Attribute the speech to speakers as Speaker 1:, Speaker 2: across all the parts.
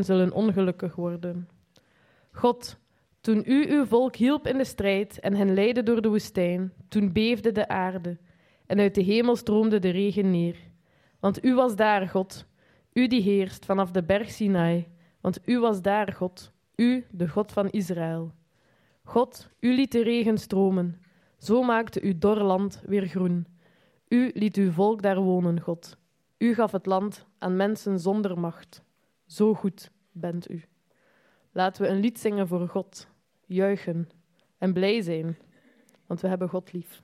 Speaker 1: zullen ongelukkig worden. God, toen u uw volk hielp in de strijd en hen leidde door de woestijn, toen beefde de aarde en uit de hemel stroomde de regen neer. Want u was daar, God, u die heerst vanaf de berg Sinai, want u was daar, God, u, de God van Israël. God, u liet de regen stromen, zo maakte uw dor land weer groen. U liet uw volk daar wonen, God. U gaf het land aan mensen zonder macht. Zo goed bent u. Laten we een lied zingen voor God, juichen en blij zijn, want we hebben God lief.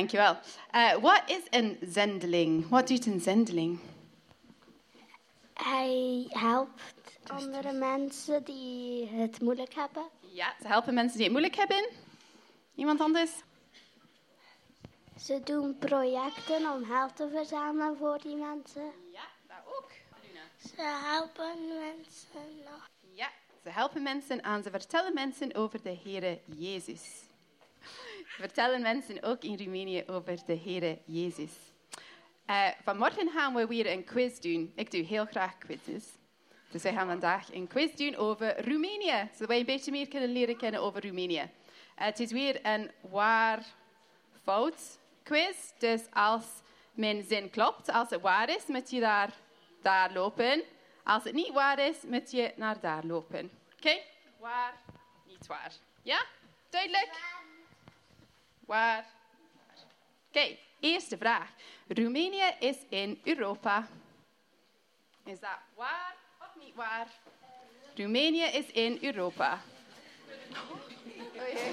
Speaker 2: Dankjewel. Uh, wat is een zendeling? Wat doet een zendeling?
Speaker 3: Hij helpt andere mensen die het moeilijk hebben.
Speaker 2: Ja, ze helpen mensen die het moeilijk hebben. Iemand anders?
Speaker 3: Ze doen projecten om geld te verzamelen voor die mensen.
Speaker 2: Ja, daar ook.
Speaker 3: Ze helpen mensen nog.
Speaker 2: Ja, ze helpen mensen en ze vertellen mensen over de Heere Jezus. Vertellen mensen ook in Roemenië over de Heere Jezus. Uh, vanmorgen gaan we weer een quiz doen. Ik doe heel graag quizzes. Dus wij gaan vandaag een quiz doen over Roemenië, zodat wij een beetje meer kunnen leren kennen over Roemenië. Uh, het is weer een waar-fout quiz. Dus als mijn zin klopt, als het waar is, moet je daar, daar lopen. Als het niet waar is, moet je naar daar lopen. Oké? Waar, niet waar. Ja? Duidelijk? Waar? Oké, eerste vraag. Roemenië is in Europa. Is dat waar of niet waar? Roemenië is in Europa.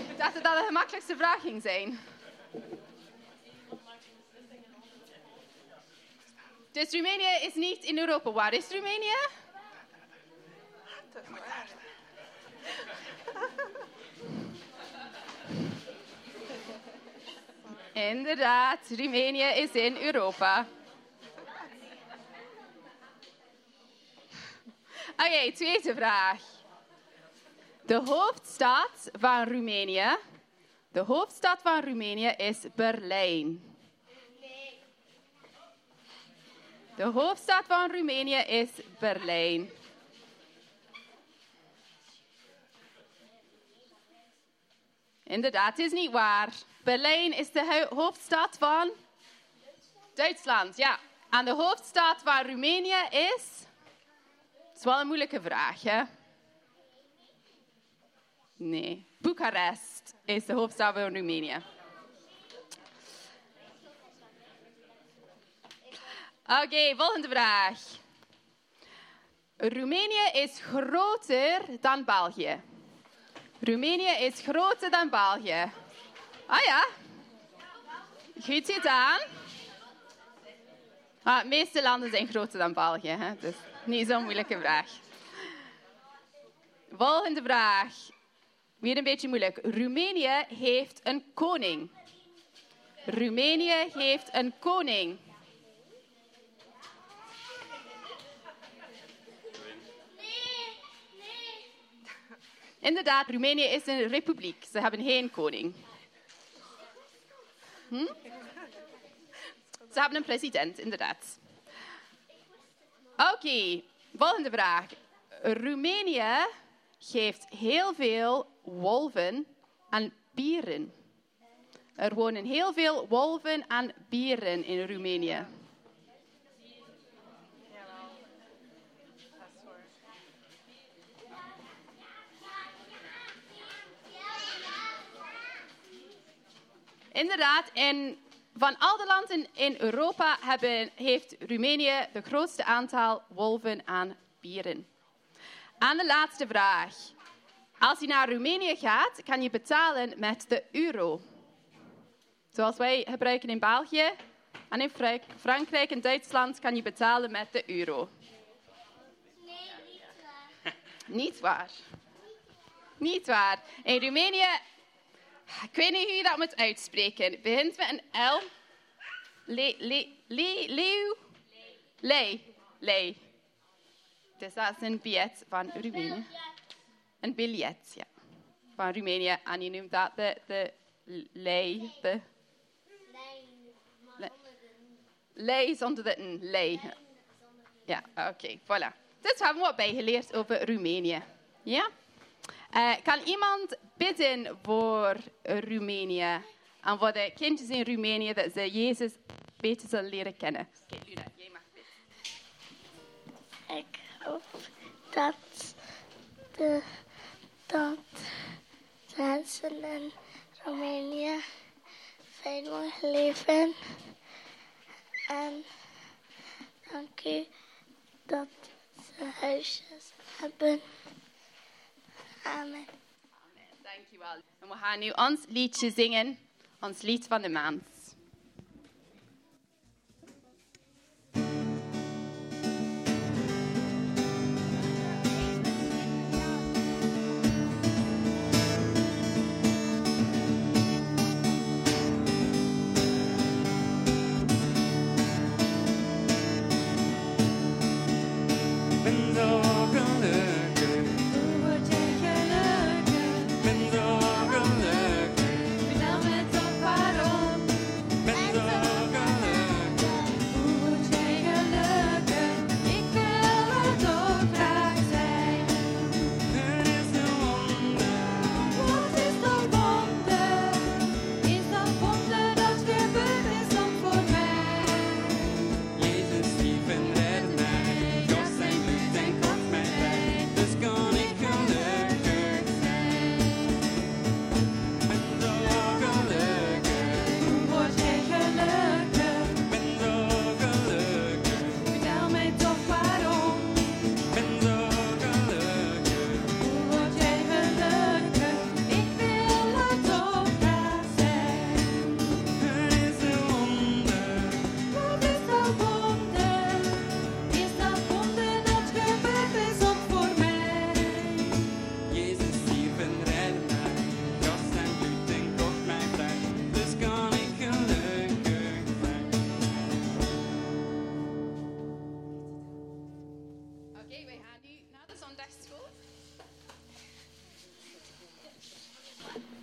Speaker 2: Ik dacht dat dat de gemakkelijkste vraag ging zijn. Dus Roemenië is niet in Europa. Waar is Roemenië? Inderdaad, Roemenië is in Europa. Oké, tweede vraag. De hoofdstad van Roemenië. De hoofdstad van Roemenië is Berlijn. De hoofdstad van Roemenië is Berlijn. Inderdaad, is niet waar. Berlijn is de hoofdstad van Duitsland. Ja. En de hoofdstad van Roemenië is. Het is wel een moeilijke vraag, hè? Nee. Boekarest is de hoofdstad van Roemenië. Oké, volgende vraag. Roemenië is groter dan België. Roemenië is groter dan België. Ah ja. Goed gedaan. Ah, de meeste landen zijn groter dan België, hè? dus niet zo'n moeilijke vraag. Volgende vraag. Weer een beetje moeilijk. Roemenië heeft een koning. Roemenië heeft een koning. Inderdaad, Roemenië is een republiek. Ze hebben geen koning. Hm? Ze hebben een president, inderdaad. Oké, volgende vraag. Roemenië geeft heel veel wolven en bieren. Er wonen heel veel wolven en bieren in Roemenië. Inderdaad, en van al de landen in Europa hebben, heeft Roemenië het grootste aantal wolven aan bieren. Aan de laatste vraag. Als je naar Roemenië gaat, kan je betalen met de euro. Zoals wij gebruiken in België. En in Frankrijk en Duitsland kan je betalen met de euro.
Speaker 3: Nee, niet waar.
Speaker 2: Niet waar. Niet waar. In Roemenië ik weet niet hoe je dat moet uitspreken. Het begint met een L. Le, le, le, leeuw? Lei. Lei. Dus dat is een biljet van Roemenië. Een biljet, ja. Van Roemenië. En je noemt dat de, de lei. De, le, lei zonder de een. Lei. Ja, oké. Okay, voilà. Dus hebben we wat bijgeleerd over Roemenië. Ja? Uh, kan iemand bidden voor Roemenië en voor de kindjes in Roemenië dat ze Jezus beter zullen leren kennen? Oké, Luna, jij mag bidden.
Speaker 3: Ik hoop dat de dat mensen in Roemenië fijn mogen leven. En dank u dat ze huisjes hebben. Amen.
Speaker 2: Amen.
Speaker 4: Dankjewel. En we gaan nu ons liedje zingen, ons lied van de maand.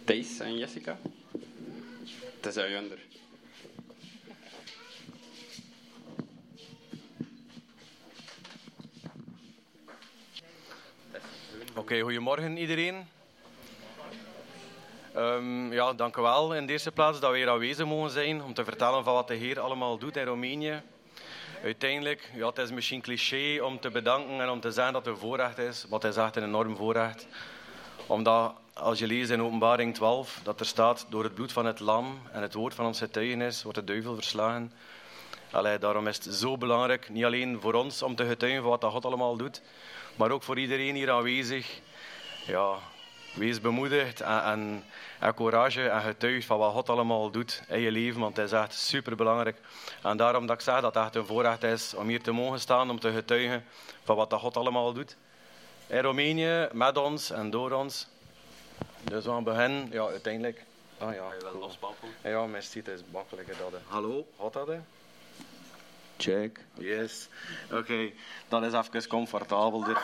Speaker 5: Thijs en Jessica. Het is onder.
Speaker 6: Oké, goedemorgen iedereen. Ehm, ja, dank u wel in de eerste plaats dat we hier aanwezig mogen zijn om te vertellen van wat de Heer allemaal doet in Roemenië. Uiteindelijk, ja, het is misschien cliché om te bedanken en om te zeggen dat het een voorrecht is, wat is echt een enorm voorrecht. Omdat als je leest in openbaring 12, dat er staat, door het bloed van het lam en het woord van ons getuigenis wordt de duivel verslagen. Allee, daarom is het zo belangrijk, niet alleen voor ons om te getuigen van wat God allemaal doet, maar ook voor iedereen hier aanwezig. Ja, wees bemoedigd en, en, courage en getuig van wat God allemaal doet in je leven, want het is echt superbelangrijk. En daarom dat ik zeg dat het echt een voorrecht is om hier te mogen staan, om te getuigen van wat God allemaal doet. In Roemenië, met ons en door ons. Dus we gaan beginnen, ja, uiteindelijk. Ah ja, wel losbabbelen. Ja, merci, het is makkelijker dat. hè. Hallo, wat dat? hè?
Speaker 7: Check.
Speaker 6: Yes. Oké, dan is even comfortabeler.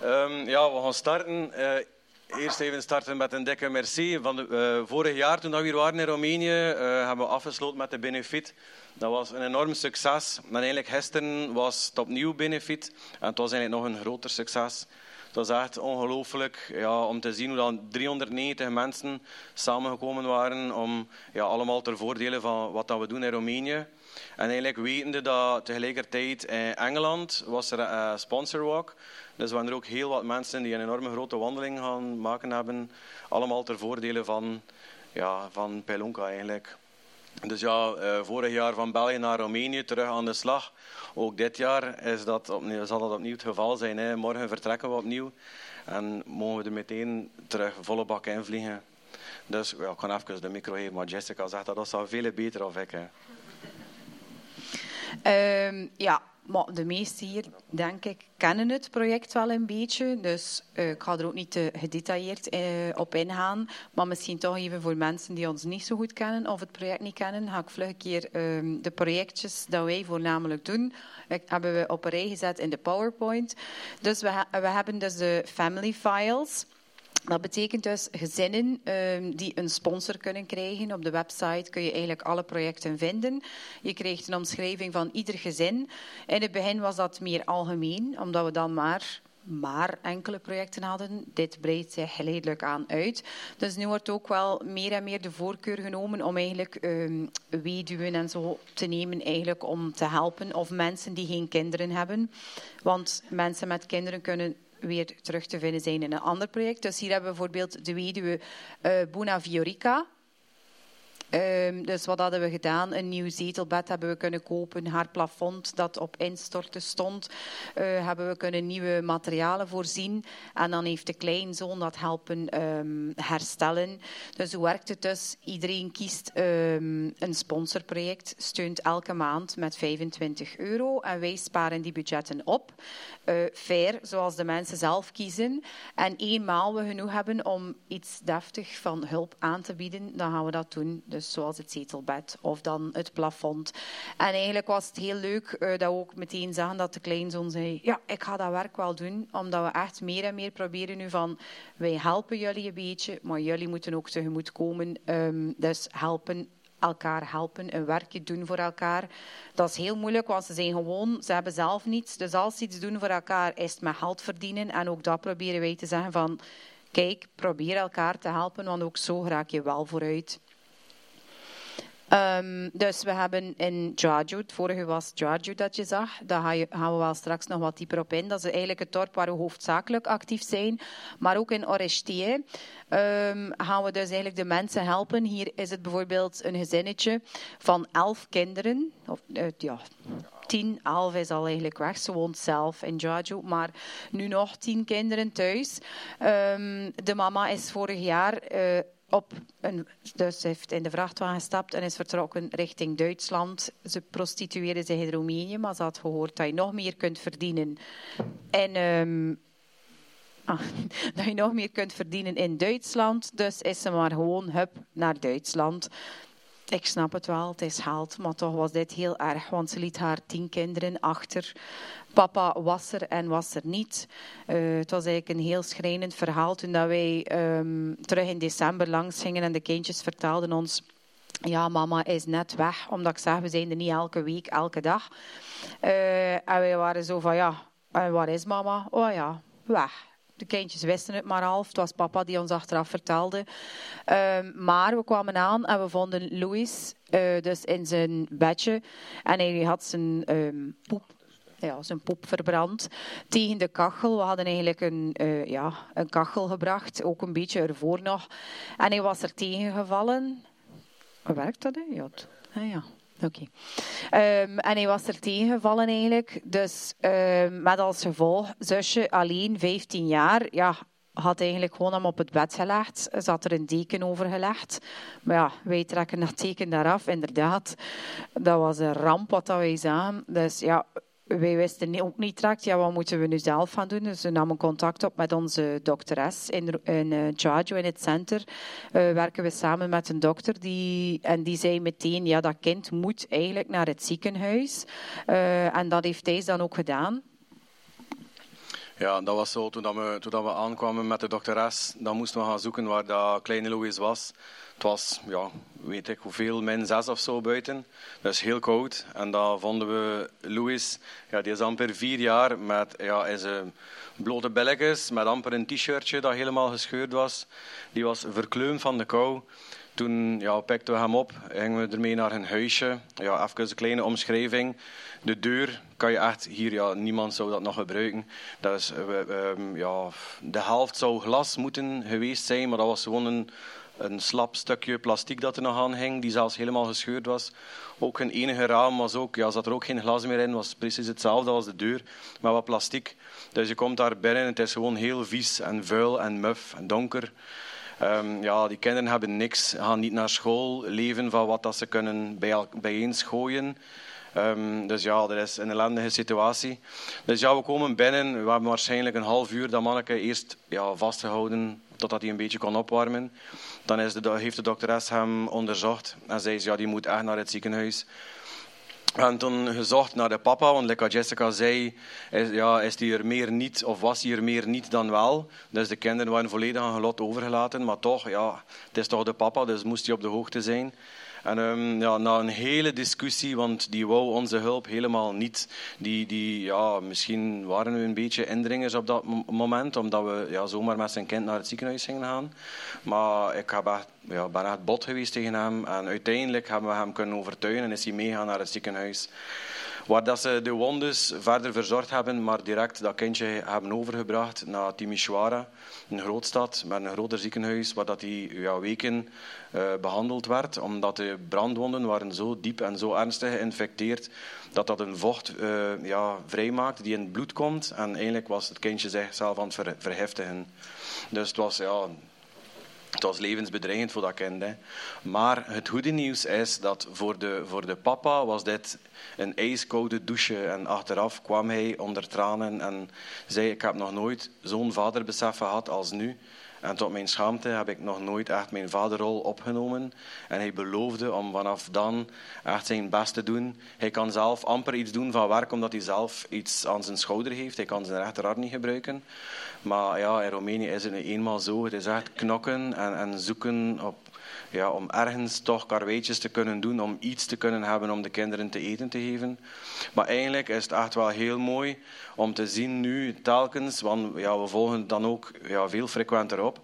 Speaker 6: Ehm, ja, we gaan starten. Eh, eerst even starten met een dikke merci. Van de, eh, vorig jaar, toen we hier waren in Roemenië, eh, hebben we afgesloten met de Benefit. Dat was een enorm succes. En eigenlijk gisteren was het opnieuw Benefit. En het was eigenlijk nog een groter succes. Het was echt ongelooflijk ja, om te zien hoe dan 390 mensen samengekomen waren om ja, allemaal ter voordele van wat dat we doen in Roemenië. En eigenlijk wetende dat tegelijkertijd in Engeland was er een sponsorwalk. Dus waren er ook heel wat mensen die een enorme grote wandeling gaan maken hebben. Allemaal ter voordele van, ja, van Pelonka eigenlijk. Dus ja, eh, vorig jaar van België naar Roemenië terug aan de slag. Ook dit jaar is dat opnieuw, zal dat opnieuw het geval zijn. Hè. Morgen vertrekken we opnieuw en mogen we er meteen terug volle bak in vliegen. Dus ja, ik kan even de micro geven, maar Jessica zegt dat dat zou veel beter of ik.
Speaker 8: Ehm, ja, maar de meesten hier, denk ik, kennen het project wel een beetje. Dus eh, ik ga er ook niet te gedetailleerd eh, op ingaan. Maar misschien toch even voor mensen die ons niet zo goed kennen of het project niet kennen, ga ik vlug een keer ehm, de projectjes dat wij voornamelijk doen, eh, hebben we op een rij gezet in de PowerPoint. Dus we, we hebben dus de family files. Dat betekent dus gezinnen ehm, die een sponsor kunnen krijgen. Op de website kun je eigenlijk alle projecten vinden. Je krijgt een omschrijving van ieder gezin. In het begin was dat meer algemeen, omdat we dan maar, maar enkele projecten hadden. Dit breidt zich geleidelijk aan uit. Dus nu wordt ook wel meer en meer de voorkeur genomen om eigenlijk ehm, weduwen en zo te nemen eigenlijk om te helpen. Of mensen die geen kinderen hebben. Want mensen met kinderen kunnen weer terug te vinden zijn in een ander project. Dus hier hebben we bijvoorbeeld de weduwe eh Buna Viorica. Ehm, dus wat hadden we gedaan? Een nieuw zetelbed hebben we kunnen kopen. Haar plafond dat op instorten stond, eh, hebben we kunnen nieuwe materialen voorzien. En dan heeft de kleinzoon dat helpen ehm, herstellen. Dus hoe werkt het dus? Iedereen kiest ehm, een sponsorproject, steunt elke maand met 25 euro. En wij sparen die budgetten op. Eh, fair, zoals de mensen zelf kiezen. En eenmaal we genoeg hebben om iets deftig van hulp aan te bieden, dan gaan we dat doen. Dus zoals het zetelbed of dan het plafond. En eigenlijk was het heel leuk eh, dat we ook meteen zagen dat de kleinzoon zei: Ja, ik ga dat werk wel doen. Omdat we echt meer en meer proberen nu van: wij helpen jullie een beetje, maar jullie moeten ook tegemoet komen. Ehm, dus helpen elkaar helpen, een werkje doen voor elkaar. Dat is heel moeilijk, want ze zijn gewoon, ze hebben zelf niets. Dus als ze iets doen voor elkaar, is het met geld verdienen. En ook dat proberen wij te zeggen van, kijk, probeer elkaar te helpen, want ook zo raak je wel vooruit. Ehm, dus we hebben in Jaju, het vorige was Jaju dat je zag, daar gaan we wel straks nog wat dieper op in. Dat is eigenlijk het dorp waar we hoofdzakelijk actief zijn. Maar ook in Orestië ehm, gaan we dus eigenlijk de mensen helpen. Hier is het bijvoorbeeld een gezinnetje van elf kinderen. Of, eh, ja, tien, elf is al eigenlijk weg. Ze woont zelf in Jaju, maar nu nog tien kinderen thuis. Ehm, de mama is vorig jaar... eh, op een, dus heeft in de vrachtwagen gestapt en is vertrokken richting Duitsland. Ze prostitueerde zich in Roemenië, maar ze had gehoord dat je nog meer kunt verdienen. En ehm, ah, dat je nog meer kunt verdienen in Duitsland. Dus is ze maar gewoon hup naar Duitsland. Ik snap het wel, het is geld, maar toch was dit heel erg, want ze liet haar tien kinderen achter. Papa was er en was er niet. Eh, het was eigenlijk een heel schrijnend verhaal toen dat wij ehm, terug in december langs gingen en de kindjes vertelden ons... Ja, mama is net weg, omdat ik zeg, we zijn er niet elke week, elke dag. Eh, en wij waren zo van, ja, en waar is mama? Oh ja, weg. De kindjes wisten het maar half. Het was papa die ons achteraf vertelde. Ehm, maar we kwamen aan en we vonden Louis eh, dus in zijn bedje. En hij had zijn ehm, poep ja, zijn poep verbrand tegen de kachel. We hadden eigenlijk een, eh, ja, een kachel gebracht, ook een beetje ervoor nog. En hij was er tegengevallen. Werkt dat? Hè? Ja, ah, ja. Oké. Ehm, en hij was er tegengevallen eigenlijk. Dus ehm, met als gevolg, zusje alleen, 15 jaar, ja, had eigenlijk gewoon hem op het bed gelegd. Ze had er een deken over gelegd. Maar ja, wij trekken dat teken daaraf, inderdaad. Dat was een ramp wat wij zagen. Dus ja, wij wisten ook niet direct, ja, wat moeten we nu zelf gaan doen? Dus we namen contact op met onze dokteres in, in uh, Jaju, in het center. Eh, werken we samen met een dokter die, en die zei meteen, ja, dat kind moet eigenlijk naar het ziekenhuis. Eh, en dat heeft Thijs dan ook gedaan.
Speaker 6: Ja, dat was zo. Toen, dat we, toen dat we aankwamen met de dokteres, dan moesten we gaan zoeken waar dat kleine Louis was. Het was, ja, weet ik hoeveel, min 6 of zo buiten. Is heel koud. En dan vonden we Louis, ja, die is amper vier jaar, met ja, in zijn blote belletjes, met amper een t-shirtje dat helemaal gescheurd was. Die was verkleumd van de kou. Toen ja, we hem op, gingen we ermee naar een huisje. Ja, even een kleine omschrijving. De deur kan je echt hier, ja, niemand zou dat nog gebruiken. Dat is, eh, ehm, ja, de helft zou glas moeten geweest zijn, maar dat was gewoon een, een slap stukje plastiek dat er nog aan hing, die zelfs helemaal gescheurd was. Ook geen enige raam was ook, ja, zat er ook geen glas meer in, was precies hetzelfde als de deur, maar wat plastiek. Dus je komt daar binnen, het is gewoon heel vies en vuil en muf en donker. Um, ja, die kinderen hebben niks, gaan niet naar school, leven van wat dat ze kunnen bij, bijeen gooien. Um, dus ja, dat is een ellendige situatie. Dus ja, we komen binnen. We hebben waarschijnlijk een half uur dat manneke eerst ja, vastgehouden totdat hij een beetje kon opwarmen. Dan is de, heeft de dokteres hem onderzocht en zei ja, die moet echt naar het ziekenhuis. En toen gezocht naar de papa, want like Jessica zei, is, ja, is die er meer niet of was hij er meer niet dan wel. Dus de kinderen waren volledig aan gelot overgelaten, maar toch, ja, het is toch de papa, dus moest hij op de hoogte zijn. En um, ja, na een hele discussie, want die wou onze hulp helemaal niet. Die, die, ja, misschien waren we een beetje indringers op dat moment, omdat we ja, zomaar met zijn kind naar het ziekenhuis gingen gaan. Maar ik heb echt, ja, ben echt bot geweest tegen hem. En uiteindelijk hebben we hem kunnen overtuigen en is hij meegaan naar het ziekenhuis. Waar dat ze de wondes verder verzorgd hebben, maar direct dat kindje hebben overgebracht naar Timisoara, een grootstad met een groter ziekenhuis, waar dat hij ja, weken eh, behandeld werd, omdat de brandwonden waren zo diep en zo ernstig geïnfecteerd dat dat een vocht eh, ja, vrijmaakt die in het bloed komt. En eigenlijk was het kindje zichzelf aan het ver- vergiftigen. Dus het was, ja, het was levensbedreigend voor dat kind. Hè. Maar het goede nieuws is dat voor de, voor de papa was dit een ijskoude douche. En achteraf kwam hij onder tranen en zei: Ik heb nog nooit zo'n vaderbesef gehad als nu. En tot mijn schaamte heb ik nog nooit echt mijn vaderrol opgenomen. En hij beloofde om vanaf dan echt zijn best te doen. Hij kan zelf amper iets doen van werk, omdat hij zelf iets aan zijn schouder heeft. Hij kan zijn rechterarm niet gebruiken. Maar ja, in Roemenië is het nu eenmaal zo. Het is echt knokken en, en zoeken op, ja, om ergens toch karweitjes te kunnen doen, om iets te kunnen hebben om de kinderen te eten te geven. Maar eigenlijk is het echt wel heel mooi om te zien nu telkens, want ja, we volgen dan ook ja, veel frequenter op.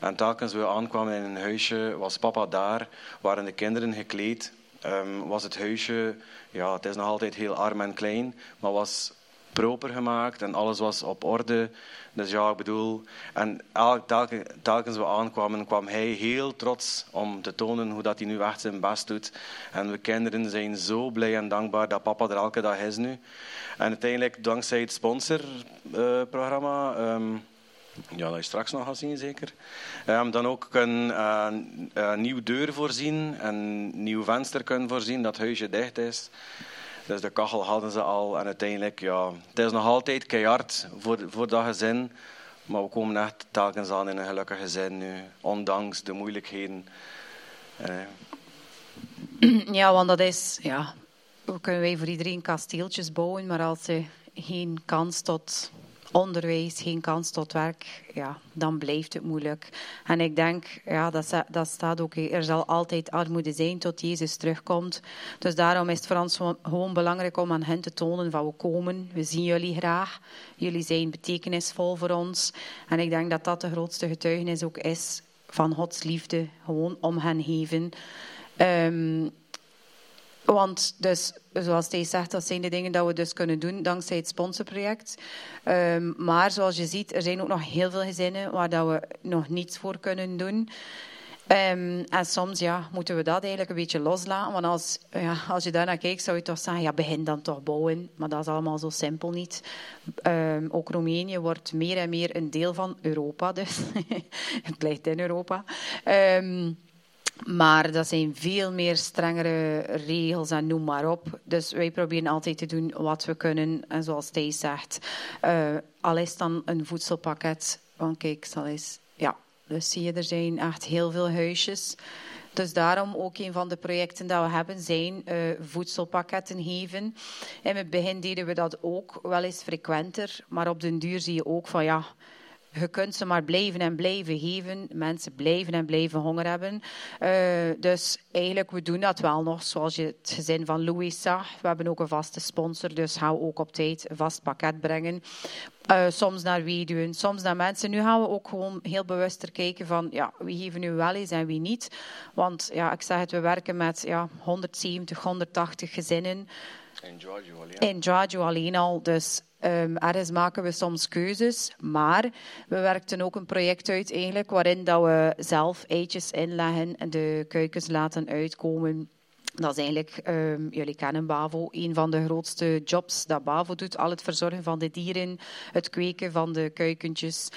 Speaker 6: En telkens we aankwamen in een huisje, was papa daar, waren de kinderen gekleed, Ehm, was het huisje, ja, het is nog altijd heel arm en klein, maar was proper gemaakt en alles was op orde. Dus ja, ik bedoel, en elk, telke- telkens we aankwamen, kwam hij heel trots om te tonen hoe dat hij nu echt zijn best doet. En we kinderen zijn zo blij en dankbaar dat papa er elke dag is nu. En uiteindelijk, dankzij het sponsorprogramma, ehm, ja, dat je straks nog gaat zien zeker, Ehm, dan ook een eh, een nieuw deur voorzien, een nieuw venster kunnen voorzien, dat huisje dicht is. Dus de kachel hadden ze al en uiteindelijk, ja, het is nog altijd keihard voor, voor dat gezin. Maar we komen echt telkens aan in een gelukkig gezin nu, ondanks de moeilijkheden. Eh,
Speaker 8: Ja, want dat is, ja, kunnen wij voor iedereen kasteeltjes bouwen, maar als ze geen kans tot onderwijs, geen kans tot werk, ja, dan blijft het moeilijk. En ik denk, ja, dat, dat staat ook, er zal altijd armoede zijn tot Jezus terugkomt. Dus daarom is het voor ons gewoon- gewoon belangrijk om aan hen te tonen van we komen, we zien jullie graag, jullie zijn betekenisvol voor ons. En ik denk dat dat de grootste getuigenis ook is van Gods liefde, gewoon om hen geven. Ehm, want dus, zoals Thijs zegt, dat zijn de dingen dat we dus kunnen doen dankzij het sponsorproject. Ehm, maar zoals je ziet, er zijn ook nog heel veel gezinnen waar dat we nog niets voor kunnen doen. Ehm, en soms ja, moeten we dat eigenlijk een beetje loslaten. Want als, ja, als je daarnaar kijkt, zou je toch zeggen, ja, begin dan toch bouwen. Maar dat is allemaal zo simpel niet. Ehm, ook Roemenië wordt meer en meer een deel van Europa. Dus het blijft in Europa. Ehm, maar dat zijn veel meer strengere regels en noem maar op. Dus wij proberen altijd te doen wat we kunnen. En zoals Thijs zegt, eh, al is dan een voedselpakket. Want kijk, zal eens... Ja, dus zie je, er zijn echt heel veel huisjes. Dus daarom ook een van de projecten dat we hebben zijn eh, voedselpakketten geven. In het begin deden we dat ook wel eens frequenter. Maar op den duur zie je ook van ja, je kunt ze maar blijven en blijven geven. Mensen blijven en blijven honger hebben. Eh, dus eigenlijk, we doen dat wel nog. Zoals je het gezin van Louis zag. We hebben ook een vaste sponsor. Dus we ook op tijd een vast pakket brengen. Eh, soms naar weduwen, soms naar mensen. Nu gaan we ook gewoon heel bewuster kijken van ja, wie geven nu wel eens en wie niet. Want ja, ik zeg het, we werken met ja, 170, 180 gezinnen.
Speaker 6: Giorgio alleen.
Speaker 8: In alleen al. Dus ehm, ergens maken we soms keuzes. Maar we werkten ook een project uit eigenlijk waarin dat we zelf eitjes inleggen en de kuikens laten uitkomen. Dat is eigenlijk, ehm, jullie kennen Bavo, een van de grootste jobs dat Bavo doet. Al het verzorgen van de dieren, het kweken van de kuikentjes.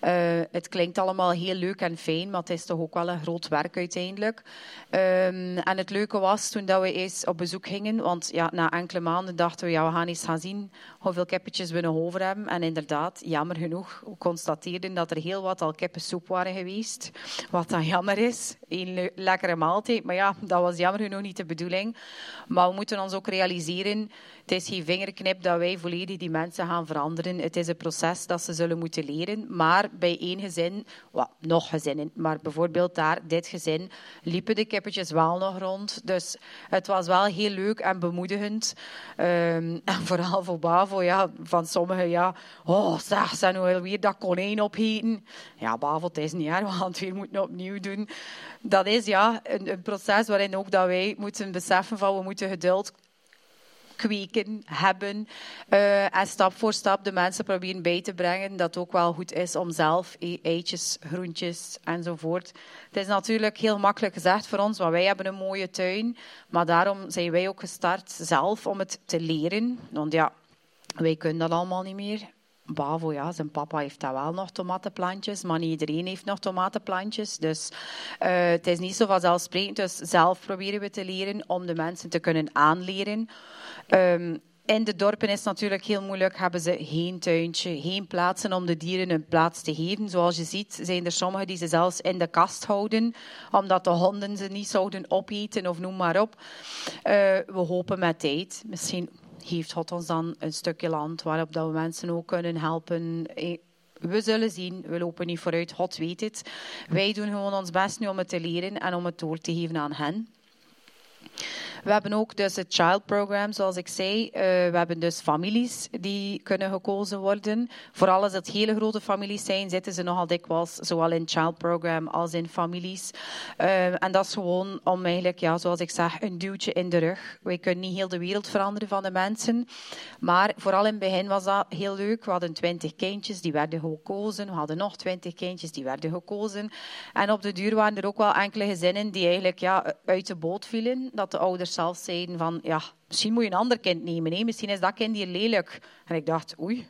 Speaker 8: Eh, het klinkt allemaal heel leuk en fijn, maar het is toch ook wel een groot werk uiteindelijk. Ehm, en het leuke was toen dat we eens op bezoek gingen, want ja, na enkele maanden dachten we, ja, we gaan eens gaan zien hoeveel kippetjes we nog over hebben. En inderdaad, jammer genoeg, we constateerden dat er heel wat al kippensoep waren geweest. Wat dan jammer is. Een le- lekkere maaltijd, maar ja, dat was jammer genoeg niet de bedoeling. Maar we moeten ons ook realiseren, het is geen vingerknip dat wij volledig die mensen gaan veranderen. Het is een proces dat ze zullen moeten leren. Maar bij één gezin, nog gezinnen, maar bijvoorbeeld daar, dit gezin, liepen de kippetjes wel nog rond. Dus het was wel heel leuk en bemoedigend. Ehm, en vooral voor Bavo, ja, van sommigen, ja, oh, zeg, ze nu alweer dat konijn opeten. Ja, Bavo, het is niet erg, we het weer moeten opnieuw doen. Dat is ja, een, proces waarin ook dat wij moeten beseffen van we moeten geduld kweken, hebben. eh, en stap voor stap de mensen proberen bij te brengen dat het ook wel goed is om zelf e- eitjes, groentjes enzovoort. Het is natuurlijk heel makkelijk gezegd voor ons, want wij hebben een mooie tuin. Maar daarom zijn wij ook gestart zelf om het te leren. Want ja, wij kunnen dat allemaal niet meer. Bavo, ja, zijn papa heeft daar wel nog tomatenplantjes, maar niet iedereen heeft nog tomatenplantjes. Dus eh, het is niet zo vanzelfsprekend. Dus zelf proberen we te leren om de mensen te kunnen aanleren. Ehm, in de dorpen is het natuurlijk heel moeilijk. Hebben ze geen tuintje, geen plaatsen om de dieren een plaats te geven. Zoals je ziet zijn er sommigen die ze zelfs in de kast houden, omdat de honden ze niet zouden opeten of noem maar op. Eh, we hopen met tijd, misschien heeft God ons dan een stukje land waarop dat we mensen ook kunnen helpen. Eh, We zullen zien, we lopen niet vooruit, God weet het. Wij doen gewoon ons best nu om het te leren en om het door te geven aan hen. We hebben ook dus het child program, zoals ik zei. Eh, we hebben dus families die kunnen gekozen worden. Vooral als het hele grote families zijn, zitten ze nogal dikwijls zowel in child program als in families. Eh, en dat is gewoon om eigenlijk, ja, zoals ik zeg, een duwtje in de rug. Wij kunnen niet heel de wereld veranderen van de mensen. Maar vooral in het begin was dat heel leuk. We hadden twintig kindjes, die werden gekozen. We hadden nog twintig kindjes, die werden gekozen. En op de duur waren er ook wel enkele gezinnen die eigenlijk ja, uit de boot vielen. Dat de ouders zelf zeiden van, ja, misschien moet je een ander kind nemen. Hè? Misschien is dat kind hier lelijk. En ik dacht, oei,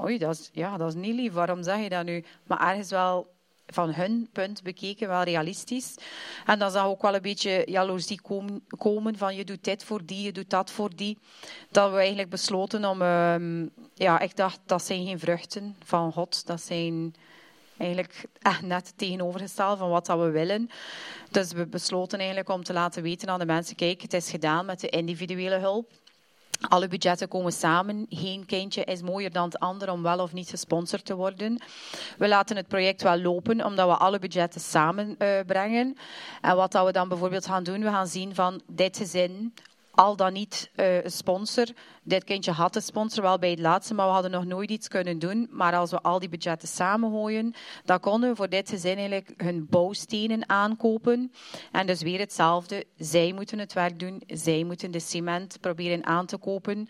Speaker 8: oei dat, is, ja, dat is niet lief. Waarom zeg je dat nu? Maar ergens wel van hun punt bekeken wel realistisch. En dan zag ook wel een beetje jaloezie kom- komen van je doet dit voor die, je doet dat voor die. Dat we eigenlijk besloten om... ehm, ja, ik dacht, dat zijn geen vruchten van God. Dat zijn eigenlijk echt net het tegenovergestelde van wat dat we willen. Dus we besloten eigenlijk om te laten weten aan de mensen, kijk, het is gedaan met de individuele hulp. Alle budgetten komen samen. Geen kindje is mooier dan het ander om wel of niet gesponsord te worden. We laten het project wel lopen, omdat we alle budgetten samen eh, brengen. En wat dat we dan bijvoorbeeld gaan doen, we gaan zien van dit gezin, al dan niet eh, een sponsor. Dit kindje had een sponsor wel bij het laatste, maar we hadden nog nooit iets kunnen doen. Maar als we al die budgetten samengooien, dan konden we voor dit gezin eigenlijk hun bouwstenen aankopen. En dus weer hetzelfde. Zij moeten het werk doen. Zij moeten de cement proberen aan te kopen.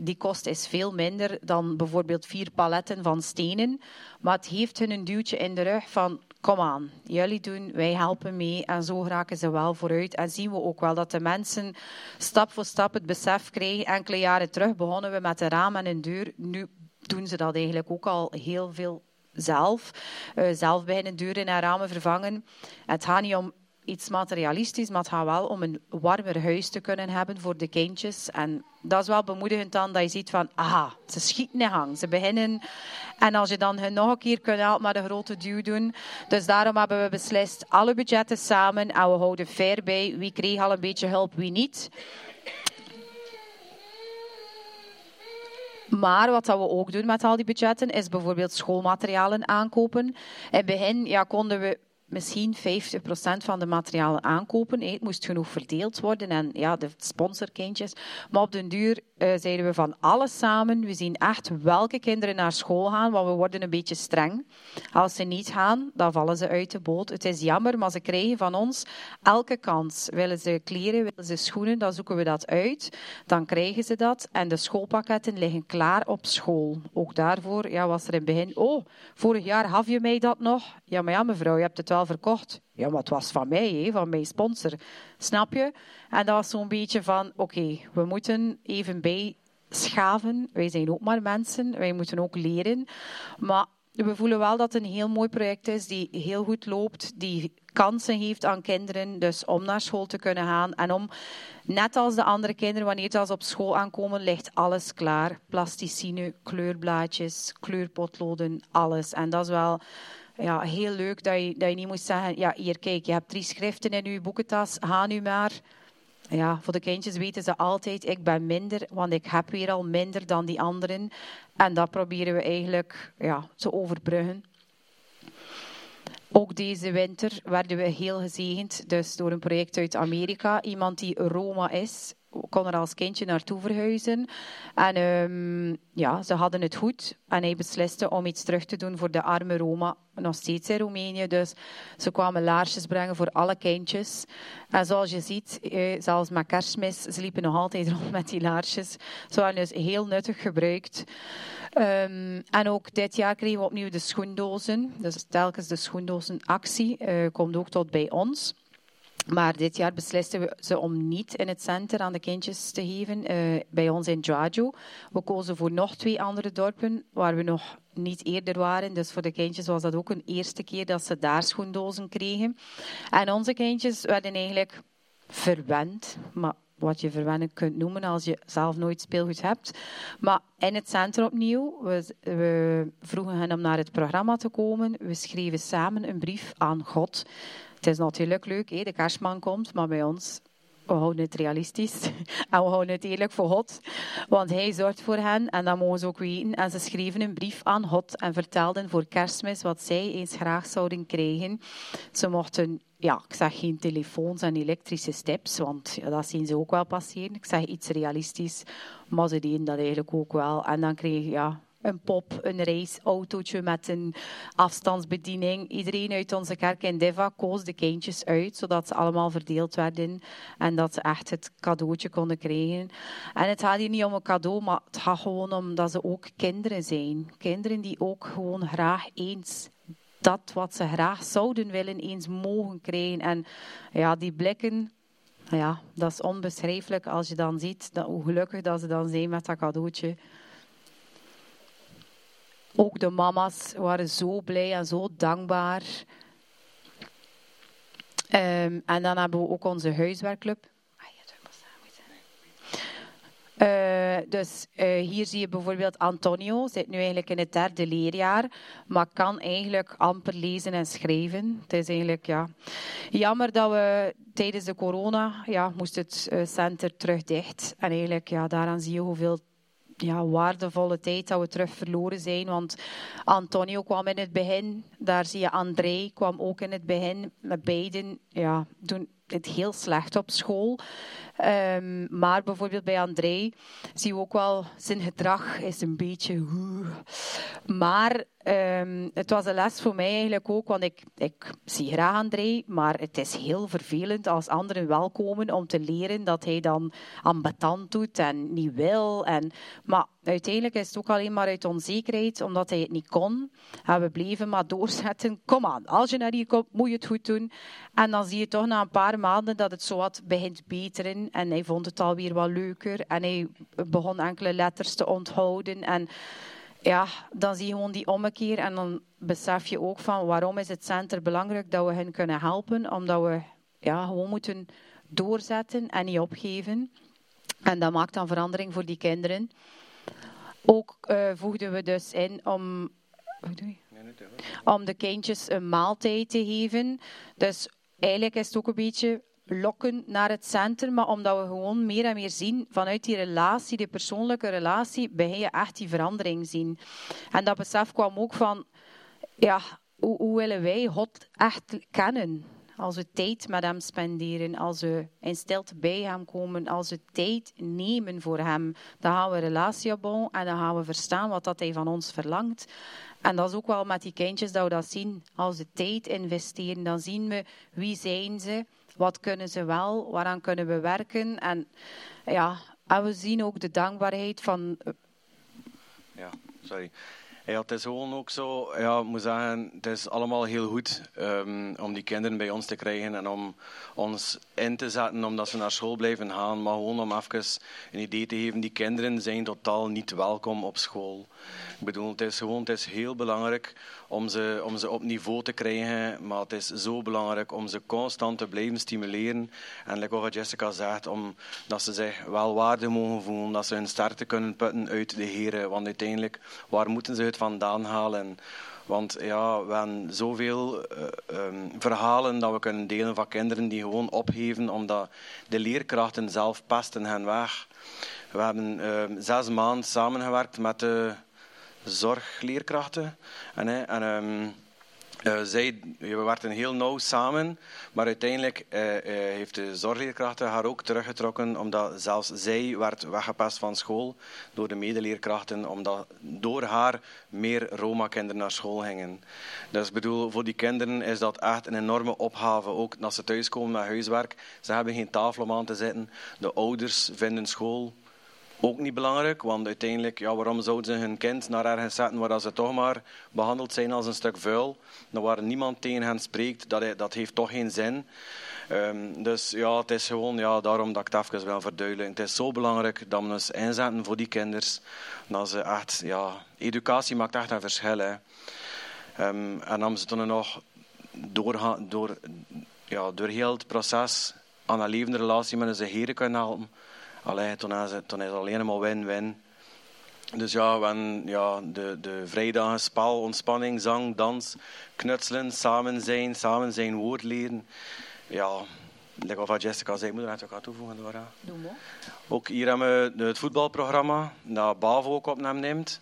Speaker 8: Die kost is veel minder dan bijvoorbeeld vier paletten van stenen. Maar het heeft hun een duwtje in de rug van kom aan, jullie doen, wij helpen mee. En zo raken ze wel vooruit. En zien we ook wel dat de mensen stap voor stap het besef krijgen. Enkele jaren terug begonnen we met een raam en een deur. Nu doen ze dat eigenlijk ook al heel veel zelf. Eh, zelf beginnen deuren en ramen vervangen. Het gaat niet om iets materialistisch, maar het gaat wel om een warmer huis te kunnen hebben voor de kindjes. En dat is wel bemoedigend dan dat je ziet van, aha, ze schieten in gang, ze beginnen. En als je dan hun nog een keer kunt helpen met een grote duw doen. Dus daarom hebben we beslist, alle budgetten samen en we houden fair bij. Wie kreeg al een beetje hulp, wie niet. Maar wat we ook doen met al die budgetten, is bijvoorbeeld schoolmaterialen aankopen. In het begin ja, konden we misschien 50% van de materialen aankopen. Het moest genoeg verdeeld worden en ja, de sponsorkindjes. Maar op den duur eh, zeiden we van alles samen. We zien echt welke kinderen naar school gaan, want we worden een beetje streng. Als ze niet gaan, dan vallen ze uit de boot. Het is jammer, maar ze krijgen van ons elke kans. Willen ze kleren, willen ze schoenen, dan zoeken we dat uit. Dan krijgen ze dat. En de schoolpakketten liggen klaar op school. Ook daarvoor ja, was er in het begin... Oh, vorig jaar gaf je mij dat nog? Ja, maar ja, mevrouw, je hebt het wel verkocht. Ja, maar het was van mij, hè, van mijn sponsor. Snap je? En dat was zo'n beetje van... Oké, we moeten even bijschaven. Wij zijn ook maar mensen. Wij moeten ook leren. Maar we voelen wel dat het een heel mooi project is, die heel goed loopt, die kansen heeft aan kinderen, dus om naar school te kunnen gaan. En om, net als de andere kinderen, wanneer ze op school aankomen, ligt alles klaar. Plasticine, kleurblaadjes, kleurpotloden, alles. En dat is wel ja, heel leuk dat je, dat je niet moet zeggen, ja, hier kijk, je hebt drie schriften in je boekentas, ga nu maar. Ja, voor de kindjes weten ze altijd, ik ben minder, want ik heb weer al minder dan die anderen. En dat proberen we eigenlijk ja, te overbruggen. Ook deze winter werden we heel gezegend, dus door een project uit Amerika. Iemand die Roma is, kon er als kindje naartoe verhuizen. En ehm, ja, ze hadden het goed. En hij besliste om iets terug te doen voor de arme Roma, nog steeds in Roemenië. Dus ze kwamen laarsjes brengen voor alle kindjes. En zoals je ziet, eh, zelfs met kerstmis, ze liepen nog altijd rond met die laarsjes. Ze waren dus heel nuttig gebruikt. Ehm, en ook dit jaar kregen we opnieuw de schoendozen. Dus telkens de schoendozenactie eh, komt ook tot bij ons. Maar dit jaar beslisten we ze om niet in het center aan de kindjes te geven, eh, bij ons in Djajo. We kozen voor nog twee andere dorpen waar we nog niet eerder waren. Dus voor de kindjes was dat ook een eerste keer dat ze daar schoendozen kregen. En onze kindjes werden eigenlijk verwend, maar wat je verwennen kunt noemen als je zelf nooit speelgoed hebt. Maar in het centrum opnieuw, we, we vroegen hen om naar het programma te komen. We schreven samen een brief aan God. Het is natuurlijk leuk, hè? de kerstman komt, maar bij ons, we houden het realistisch. En we houden het eerlijk voor God. Want hij zorgt voor hen en dat mogen ze ook weten. En ze schreven een brief aan God en vertelden voor kerstmis wat zij eens graag zouden krijgen. Ze mochten, ja, ik zeg geen telefoons en elektrische steps, want dat zien ze ook wel passeren. Ik zeg iets realistisch, maar ze deden dat eigenlijk ook wel. En dan kreeg ja, een pop, een raceautootje met een afstandsbediening. Iedereen uit onze kerk in Deva koos de kindjes uit, zodat ze allemaal verdeeld werden en dat ze echt het cadeautje konden krijgen. En het gaat hier niet om een cadeau, maar het gaat gewoon om dat ze ook kinderen zijn. Kinderen die ook gewoon graag eens dat wat ze graag zouden willen eens mogen krijgen. En ja, die blikken, ja, dat is onbeschrijfelijk als je dan ziet hoe gelukkig dat ze dan zijn met dat cadeautje. Ook de mama's waren zo blij en zo dankbaar. Ehm, en dan hebben we ook onze huiswerkclub. Eh, dus eh, hier zie je bijvoorbeeld Antonio, zit nu eigenlijk in het derde leerjaar, maar kan eigenlijk amper lezen en schrijven. Het is eigenlijk ja, jammer dat we tijdens de corona, ja, moest het eh, center terug dicht. En eigenlijk, ja, daaraan zie je hoeveel ja, waardevolle tijd dat we terug verloren zijn. Want Antonio kwam in het begin, daar zie je André kwam ook in het begin. Beiden ja, doen het heel slecht op school. Ehm, maar bijvoorbeeld bij André zie je ook wel zijn gedrag is een beetje. Maar ehm, het was een les voor mij eigenlijk ook, want ik, ik zie graag André, maar het is heel vervelend als anderen wel komen om te leren dat hij dan ambetant doet en niet wil. En, maar uiteindelijk is het ook alleen maar uit onzekerheid, omdat hij het niet kon. We bleven maar doorzetten. Kom aan, als je naar hier komt, moet je het goed doen. En dan zie je toch na een paar maanden dat het zo wat begint beteren. En hij vond het alweer wat leuker. En hij begon enkele letters te onthouden. En ja, dan zie je gewoon die ommekeer. En dan besef je ook van waarom is het center belangrijk dat we hen kunnen helpen. Omdat we ja, gewoon moeten doorzetten en niet opgeven. En dat maakt dan verandering voor die kinderen. Ook uh, voegden we dus in om... Hoe doe je? Om de kindjes een maaltijd te geven. Dus eigenlijk is het ook een beetje lokken naar het centrum, maar omdat we gewoon meer en meer zien vanuit die relatie, die persoonlijke relatie, begin je echt die verandering zien. En dat besef kwam ook van, ja, hoe, hoe willen wij God echt kennen? Als we tijd met hem spenderen, als we in stilte bij hem komen, als we tijd nemen voor hem, dan gaan we een relatie opbouwen en dan gaan we verstaan wat dat hij van ons verlangt. En dat is ook wel met die kindjes dat we dat zien. Als we tijd investeren, dan zien we wie zijn ze, wat kunnen ze wel, waaraan kunnen we werken. En, ja, en we zien ook de dankbaarheid van...
Speaker 6: Ja, sorry. Het is gewoon ook zo, ja, ik moet zeggen, het is allemaal heel goed um, om die kinderen bij ons te krijgen en om ons in te zetten omdat ze naar school blijven gaan. Maar gewoon om even een idee te geven, die kinderen zijn totaal niet welkom op school. Ik bedoel, het is gewoon het is heel belangrijk om ze, om ze op niveau te krijgen, maar het is zo belangrijk om ze constant te blijven stimuleren. En like wat Jessica zegt, om, dat ze zich wel waarde mogen voelen, dat ze hun sterkte kunnen putten uit de heren. Want uiteindelijk, waar moeten ze het vandaan halen? Want ja, we hebben zoveel uh, um, verhalen dat we kunnen delen van kinderen die gewoon opgeven omdat de leerkrachten zelf pesten hen weg. We hebben uh, zes maanden samengewerkt met de zorgleerkrachten. En, en um, Eh, zij, we werkten heel nauw samen, maar uiteindelijk eh, eh, heeft de zorgleerkrachten haar ook teruggetrokken, omdat zelfs zij werd weggepest van school door de medeleerkrachten, omdat door haar meer Roma-kinderen naar school gingen. Dus bedoel, voor die kinderen is dat echt een enorme opgave, ook als ze thuiskomen met huiswerk. Ze hebben geen tafel om aan te zitten. De ouders vinden school ook niet belangrijk, want uiteindelijk, ja, waarom zouden ze hun kind naar ergens zetten waar ze toch maar behandeld zijn als een stuk vuil, dan waar niemand tegen hen spreekt, dat, dat heeft toch geen zin. Ehm, dus ja, het is gewoon ja, daarom dat ik het even wil verduidelijken. Het is zo belangrijk dat we ons inzetten voor die kinders. Dat ze echt, ja, educatie maakt echt een verschil. Ehm, en dan ze toen nog door, door, ja, door heel het proces aan een levende relatie met onze heren kunnen helpen. Allee, toen, is het, toen is het alleen maar win-win. Dus ja, we ja, de, de vrijdagen spel, ontspanning, zang, dans, knutselen, samen zijn, samen zijn woord leren. Ja, like wat Jessica zei, moet er net ook aan toevoegen. Dora.
Speaker 8: Doe maar.
Speaker 6: Ook hier hebben we het voetbalprogramma, dat BAVO ook op hem neemt.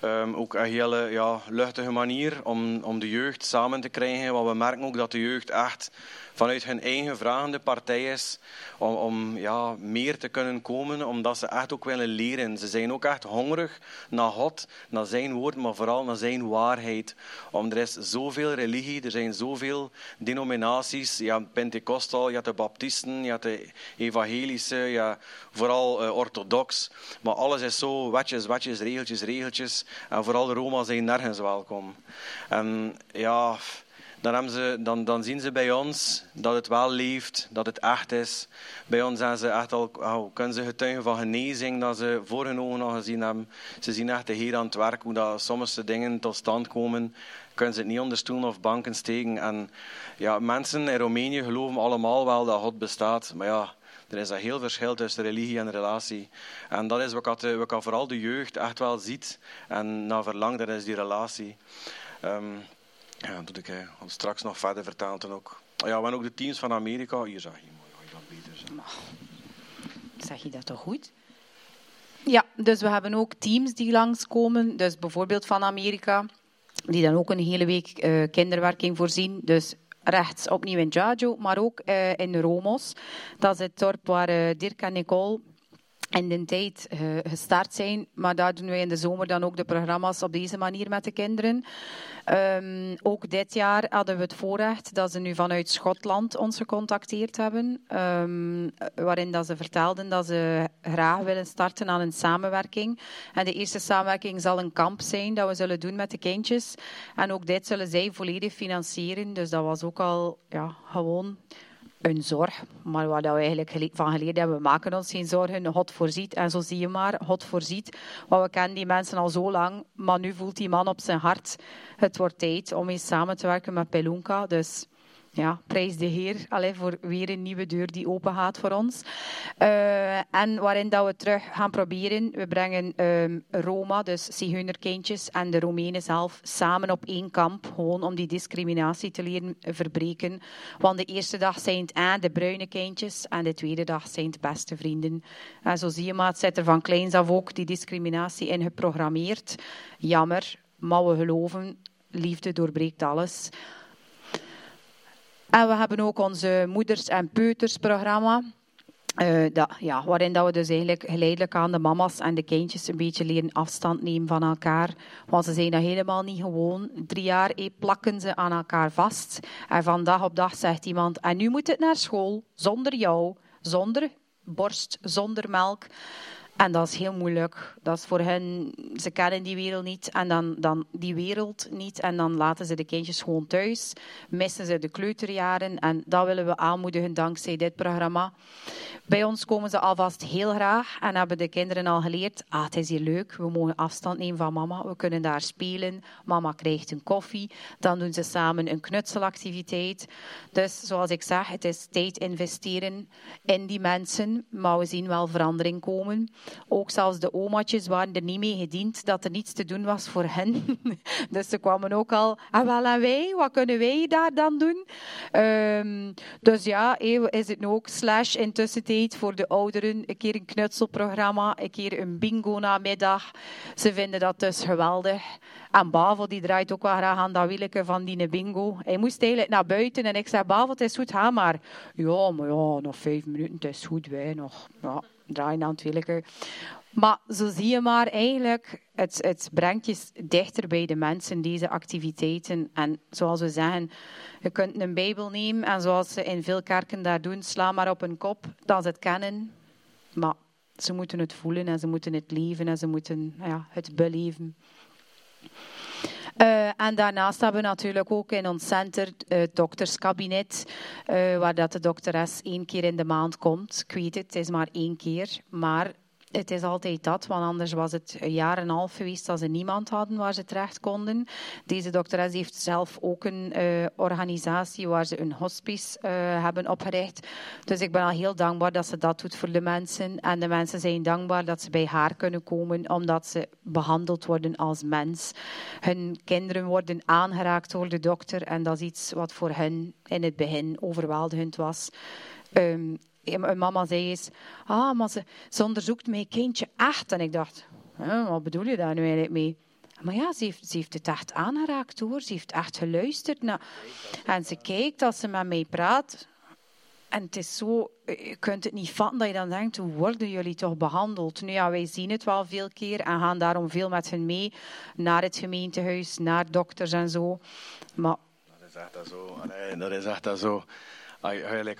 Speaker 6: Ehm, ook een hele ja, luchtige manier om, om de jeugd samen te krijgen. Want we merken ook dat de jeugd echt vanuit hun eigen vragende partij is om, om ja, meer te kunnen komen, omdat ze echt ook willen leren. Ze zijn ook echt hongerig naar God, naar zijn woord, maar vooral naar zijn waarheid. Om, er is zoveel religie, er zijn zoveel denominaties. Hebt Pentecostal, je de Baptisten, je de Evangelische, hebt vooral uh, orthodox. Maar alles is zo wetjes, wetjes, regeltjes, regeltjes. En vooral de Roma zijn nergens welkom. En ja dan, ze, dan, dan zien ze bij ons dat het wel leeft, dat het echt is. Bij ons zijn ze echt al, oh, kunnen ze getuigen van genezing dat ze voor hun ogen al gezien hebben. Ze zien echt de Heer aan het werk, hoe dat sommige dingen tot stand komen. Kunnen ze het niet onder stoelen of banken steken. En ja, mensen in Roemenië geloven allemaal wel dat God bestaat. Maar ja, er is een heel verschil tussen religie en relatie. En dat is wat vooral de jeugd echt wel ziet en naar verlangt, dat is die relatie. Um, ja, dat ik eh, straks nog verder vertellen dan ook. Oh ja, hebben ook de teams van Amerika. Hier zag je mooi, dat beter.
Speaker 8: Zeg je dat toch goed? Ja, dus we hebben ook teams die langskomen. Dus bijvoorbeeld van Amerika, die dan ook een hele week uh, kinderwerking voorzien. Dus rechts opnieuw in Giaggio, maar ook uh, in Romos. Dat is het dorp waar uh, Dirk en Nicole in de tijd uh, gestart zijn. Maar daar doen wij in de zomer dan ook de programma's op deze manier met de kinderen. Um, ook dit jaar hadden we het voorrecht dat ze nu vanuit Schotland ons gecontacteerd hebben. Um, waarin dat ze vertelden dat ze graag willen starten aan een samenwerking. En de eerste samenwerking zal een kamp zijn dat we zullen doen met de kindjes. En ook dit zullen zij volledig financieren. Dus dat was ook al ja, gewoon een zorg, maar waar we eigenlijk van geleerd hebben, we maken ons geen zorgen. God voorziet en zo zie je maar, God voorziet. Want we kennen die mensen al zo lang, maar nu voelt die man op zijn hart, het wordt tijd om eens samen te werken met Pelunka. Dus ja, prijs de Heer allee, voor weer een nieuwe deur die open gaat voor ons. Uh, en waarin dat we terug gaan proberen, we brengen um, Roma, dus Zigeunerkindjes en de Roemenen zelf samen op één kamp, gewoon om die discriminatie te leren verbreken. Want de eerste dag zijn het aan de bruine kindjes en de tweede dag zijn het beste vrienden. En zo zie je maar, het zit er van kleins af ook die discriminatie in geprogrammeerd. Jammer, maar we geloven, liefde doorbreekt alles. En we hebben ook onze moeders- en peutersprogramma. Uh, dat, ja, waarin dat we dus eigenlijk geleidelijk aan de mama's en de kindjes een beetje leren afstand nemen van elkaar. Want ze zijn dat helemaal niet gewoon. Drie jaar eh, plakken ze aan elkaar vast. En van dag op dag zegt iemand, en nu moet het naar school, zonder jou, zonder borst, zonder melk. En dat is heel moeilijk. Dat is voor hen, ze kennen die wereld niet en dan, dan die wereld niet. En dan laten ze de kindjes gewoon thuis. Missen ze de kleuterjaren. En dat willen we aanmoedigen dankzij dit programma. Bij ons komen ze alvast heel graag en hebben de kinderen al geleerd. Ah, het is hier leuk. We mogen afstand nemen van mama. We kunnen daar spelen. Mama krijgt een koffie. Dan doen ze samen een knutselactiviteit. Dus zoals ik zeg, het is tijd investeren in die mensen. Maar we zien wel verandering komen. Ook zelfs de omaatjes waren er niet mee gediend dat er niets te doen was voor hen. dus ze kwamen ook al, ah wel en wij, wat kunnen wij daar dan doen? Ehm, dus ja, is het nu ook slash intussentijd voor de ouderen, een keer een knutselprogramma, een keer een bingo namiddag. Ze vinden dat dus geweldig. En Bavo die draait ook wel graag aan dat wielke van die bingo. Hij moest eigenlijk naar buiten en ik zei, Bavo, het is goed, ga maar. Ja, maar ja, nog vijf minuten, het is goed, wij nog. Ja, draaien aan het. Maar zo zie je maar eigenlijk, het, het brengt je dichter bij de mensen, deze activiteiten. En zoals we zeggen, je kunt een Bijbel nemen en zoals ze in veel kerken daar doen, sla maar op een kop dat ze het kennen. Maar ze moeten het voelen en ze moeten het leven en ze moeten ja, het beleven. Uh, en daarnaast hebben we natuurlijk ook in ons center uh, het dokterskabinet, uh, waar dat de dokteres één keer in de maand komt. Ik weet het, het is maar één keer, maar het is altijd dat, want anders was het een jaar en een half geweest dat ze niemand hadden waar ze terecht konden. Deze dokteres heeft zelf ook een uh, organisatie waar ze een hospice uh, hebben opgericht. Dus ik ben al heel dankbaar dat ze dat doet voor de mensen. En de mensen zijn dankbaar dat ze bij haar kunnen komen, omdat ze behandeld worden als mens. Hun kinderen worden aangeraakt door de dokter en dat is iets wat voor hen in het begin overweldigend was. Um, mijn mama zei eens, ah, maar ze, ze onderzoekt mijn kindje echt. En ik dacht, wat bedoel je daar nu eigenlijk mee? Maar ja, ze heeft, ze heeft het echt aangeraakt hoor. Ze heeft echt geluisterd. Naar... En ze kijkt als ze met mij praat. En het is zo, je kunt het niet vatten dat je dan denkt, hoe worden jullie toch behandeld? Nu ja, wij zien het wel veel keer en gaan daarom veel met hen mee naar het gemeentehuis, naar dokters en zo. Maar...
Speaker 6: Dat is echt dat zo. Nee, dat is echt dat zo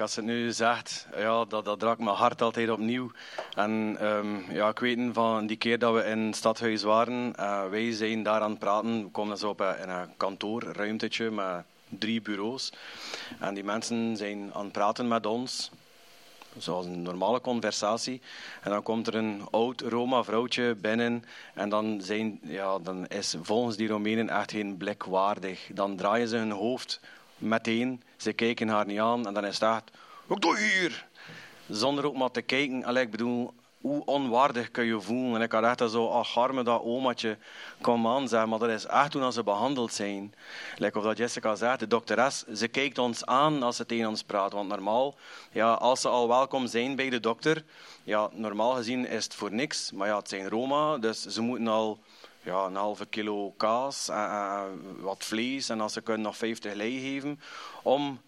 Speaker 6: als het nu zegt, ja, dat, dat raakt mijn hart altijd opnieuw. En um, ja, ik weet van die keer dat we in het stadhuis waren, uh, wij zijn daar aan het praten. We komen zo op een, in een kantoorruimtetje met drie bureaus. En die mensen zijn aan het praten met ons. Zoals een normale conversatie. En dan komt er een oud Roma-vrouwtje binnen. En dan, zijn, ja, dan is volgens die Romeinen echt geen blik waardig. Dan draaien ze hun hoofd meteen. Ze kijken haar niet aan en dan is het echt, wat doe je hier? Zonder ook maar te kijken. Allee, ik bedoel, hoe onwaardig kun je voelen? En ik had echt zo, ach, arme dat omaatje, kom aan, zeg, maar dat is echt toen ze behandeld zijn. Like of dat Jessica zegt, de dokteres, ze kijkt ons aan als ze tegen ons praat. Want normaal, ja, als ze al welkom zijn bij de dokter, ja, normaal gezien is het voor niks. Maar ja, het zijn Roma, dus ze moeten al ja, een halve kilo kaas, en, en, wat vlees en als ze kunnen nog 50 lei geven om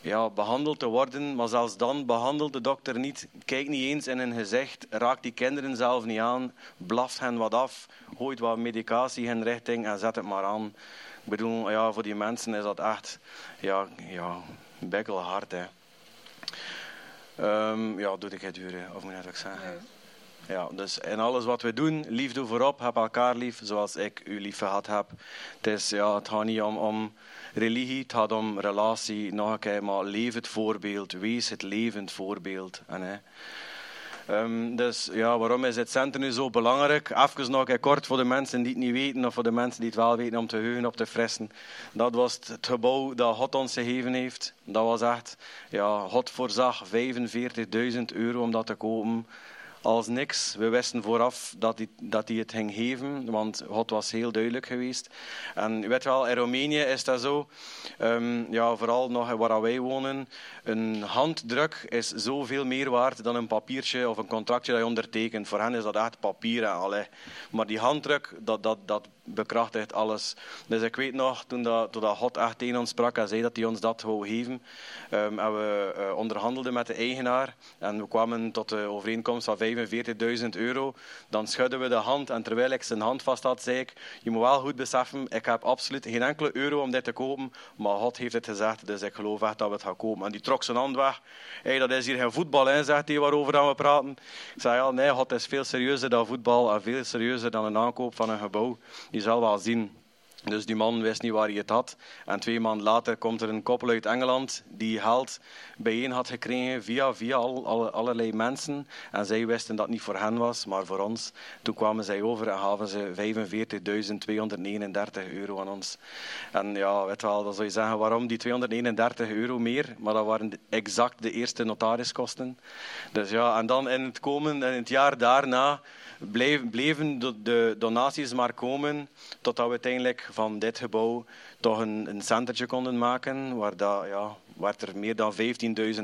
Speaker 6: ja, behandeld te worden. Maar zelfs dan behandelt de dokter niet, kijkt niet eens in hun gezicht, raakt die kinderen zelf niet aan, blaft hen wat af, gooit wat medicatie in richting en zet het maar aan. Ik bedoel, ja, voor die mensen is dat echt ja, ja, bekkelhard. Hè. Um, ja, doe ik het duren, of moet ik dat zeggen? Ja, dus in alles wat we doen, liefde voorop, heb elkaar lief, zoals ik u lief gehad heb. Het, is, ja, het gaat niet om, om religie, het gaat om relatie. Nog een keer, maar leef het voorbeeld, wees het levend voorbeeld. En. Um, dus ja, waarom is het centrum nu zo belangrijk? Even nog een kort voor de mensen die het niet weten, of voor de mensen die het wel weten, om te heugen op te fressen. Dat was het gebouw dat God ons gegeven heeft. Dat was echt, ja, God voorzag 45.000 euro om dat te kopen als niks. We wisten vooraf dat hij, dat het ging geven, want God was heel duidelijk geweest. En u weet wel, in Roemenië is dat zo, um, ja, vooral nog waar wij wonen, een handdruk is zoveel meer waard dan een papiertje of een contractje dat je ondertekent. Voor hen is dat echt papier. Allee. Maar die handdruk, dat, dat, dat bekrachtigt alles. Dus ik weet nog, toen, dat, dat God echt tegen ons sprak en zei dat hij ons dat wou geven, um, en we uh, onderhandelden met de eigenaar en we kwamen tot de overeenkomst van 45.000 euro, dan schudden we de hand en terwijl ik zijn hand vast had, zei ik, je moet wel goed beseffen, ik heb absoluut geen enkele euro om dit te kopen, maar God heeft het gezegd, dus ik geloof echt dat we het gaan kopen. En die trok zijn hand weg. Hey, dat is hier geen voetbal, hè, zegt hij, waarover we praten. Ik zei, ja, nee, God is veel serieuzer dan voetbal en veel serieuzer dan een aankoop van een gebouw. Je zal wel zien. Dus die man wist niet waar hij het had. En twee maanden later komt er een koppel uit Engeland die geld bijeen had gekregen via, via al, alle- allerlei mensen. En zij wisten dat het niet voor hen was, maar voor ons. Toen kwamen zij over en gaven ze 45.239 euro aan ons. En ja, weet wel, dan zou je zeggen, waarom die 239 euro meer? Maar dat waren exact de eerste notariskosten. Dus ja, en dan in het komen, in het jaar daarna, bleven de, de donaties maar komen, totdat we uiteindelijk van dit gebouw toch een, een centertje konden maken, waar dat, ja, werd er meer dan 15.000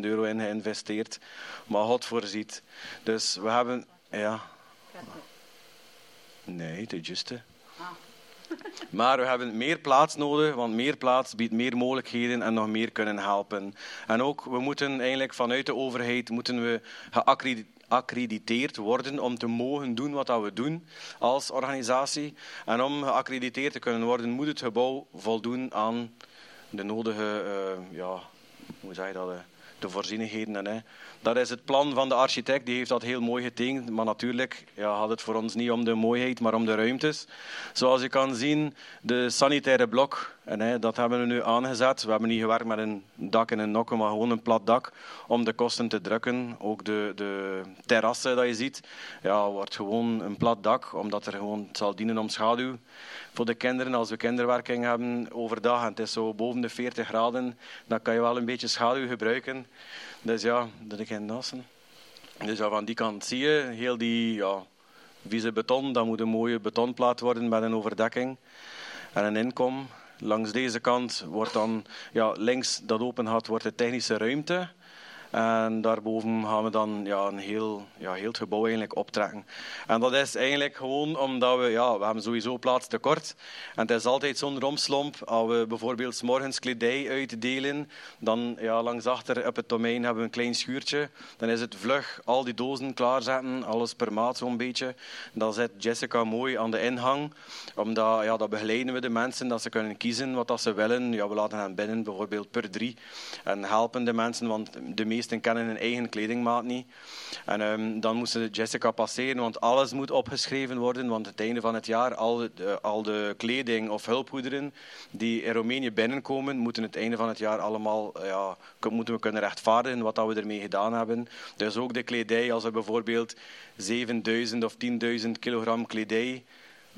Speaker 6: euro in geïnvesteerd. Maar God voorziet. Dus we hebben, ja... Nee, de juiste. Maar we hebben meer plaats nodig, want meer plaats biedt meer mogelijkheden en nog meer kunnen helpen. En ook, we moeten eigenlijk vanuit de overheid moeten we geaccrediteerd worden om te mogen doen wat we doen als organisatie. En om geaccrediteerd te kunnen worden, moet het gebouw voldoen aan de nodige, eh, ja, hoe zeg je dat, eh, de voorzienigheden. En, hè. Dat is het plan van de architect, die heeft dat heel mooi getekend. Maar natuurlijk ja, gaat het voor ons niet om de mooiheid, maar om de ruimtes. Zoals je kan zien, de sanitaire blok, en, hè, dat hebben we nu aangezet. We hebben niet gewerkt met een dak en een nokken, maar gewoon een plat dak om de kosten te drukken. Ook de, de terrassen dat je ziet, ja, wordt gewoon een plat dak, omdat er gewoon, het zal dienen om schaduw voor de kinderen. Als we kinderwerking hebben overdag en het is zo boven de 40 graden, dan kan je wel een beetje schaduw gebruiken. Dus ja, dat ik in nassen. Dus ja, van die kant zie je heel die ja, vieze beton. Dat moet een mooie betonplaat worden met een overdekking en een inkom. Langs deze kant wordt dan, ja, links dat open had, wordt de technische ruimte. En daarboven gaan we dan ja, een heel, ja, heel gebouw eigenlijk optrekken. En dat is eigenlijk gewoon omdat we, ja, we hebben sowieso plaatstekort. En het is altijd zo'n romslomp. Als we bijvoorbeeld 's morgens kledij uitdelen, dan ja, langs achter op het domein hebben we een klein schuurtje. Dan is het vlug al die dozen klaarzetten, alles per maat zo'n beetje. Dan zet Jessica mooi aan de ingang. Omdat, ja, dat begeleiden we de mensen, dat ze kunnen kiezen wat dat ze willen. Ja, we laten hen binnen, bijvoorbeeld per drie. En helpen de mensen, want de meesten kennen hun eigen kledingmaat niet. En ehm, dan moesten Jessica passeren, want alles moet opgeschreven worden. Want het einde van het jaar, al de, al de kleding of hulpgoederen die in Roemenië binnenkomen, moeten het einde van het jaar allemaal, ja, k- moeten we kunnen rechtvaardigen wat dat we ermee gedaan hebben. Dus ook de kledij, als er bijvoorbeeld 7000 of 10.000 kilogram kledij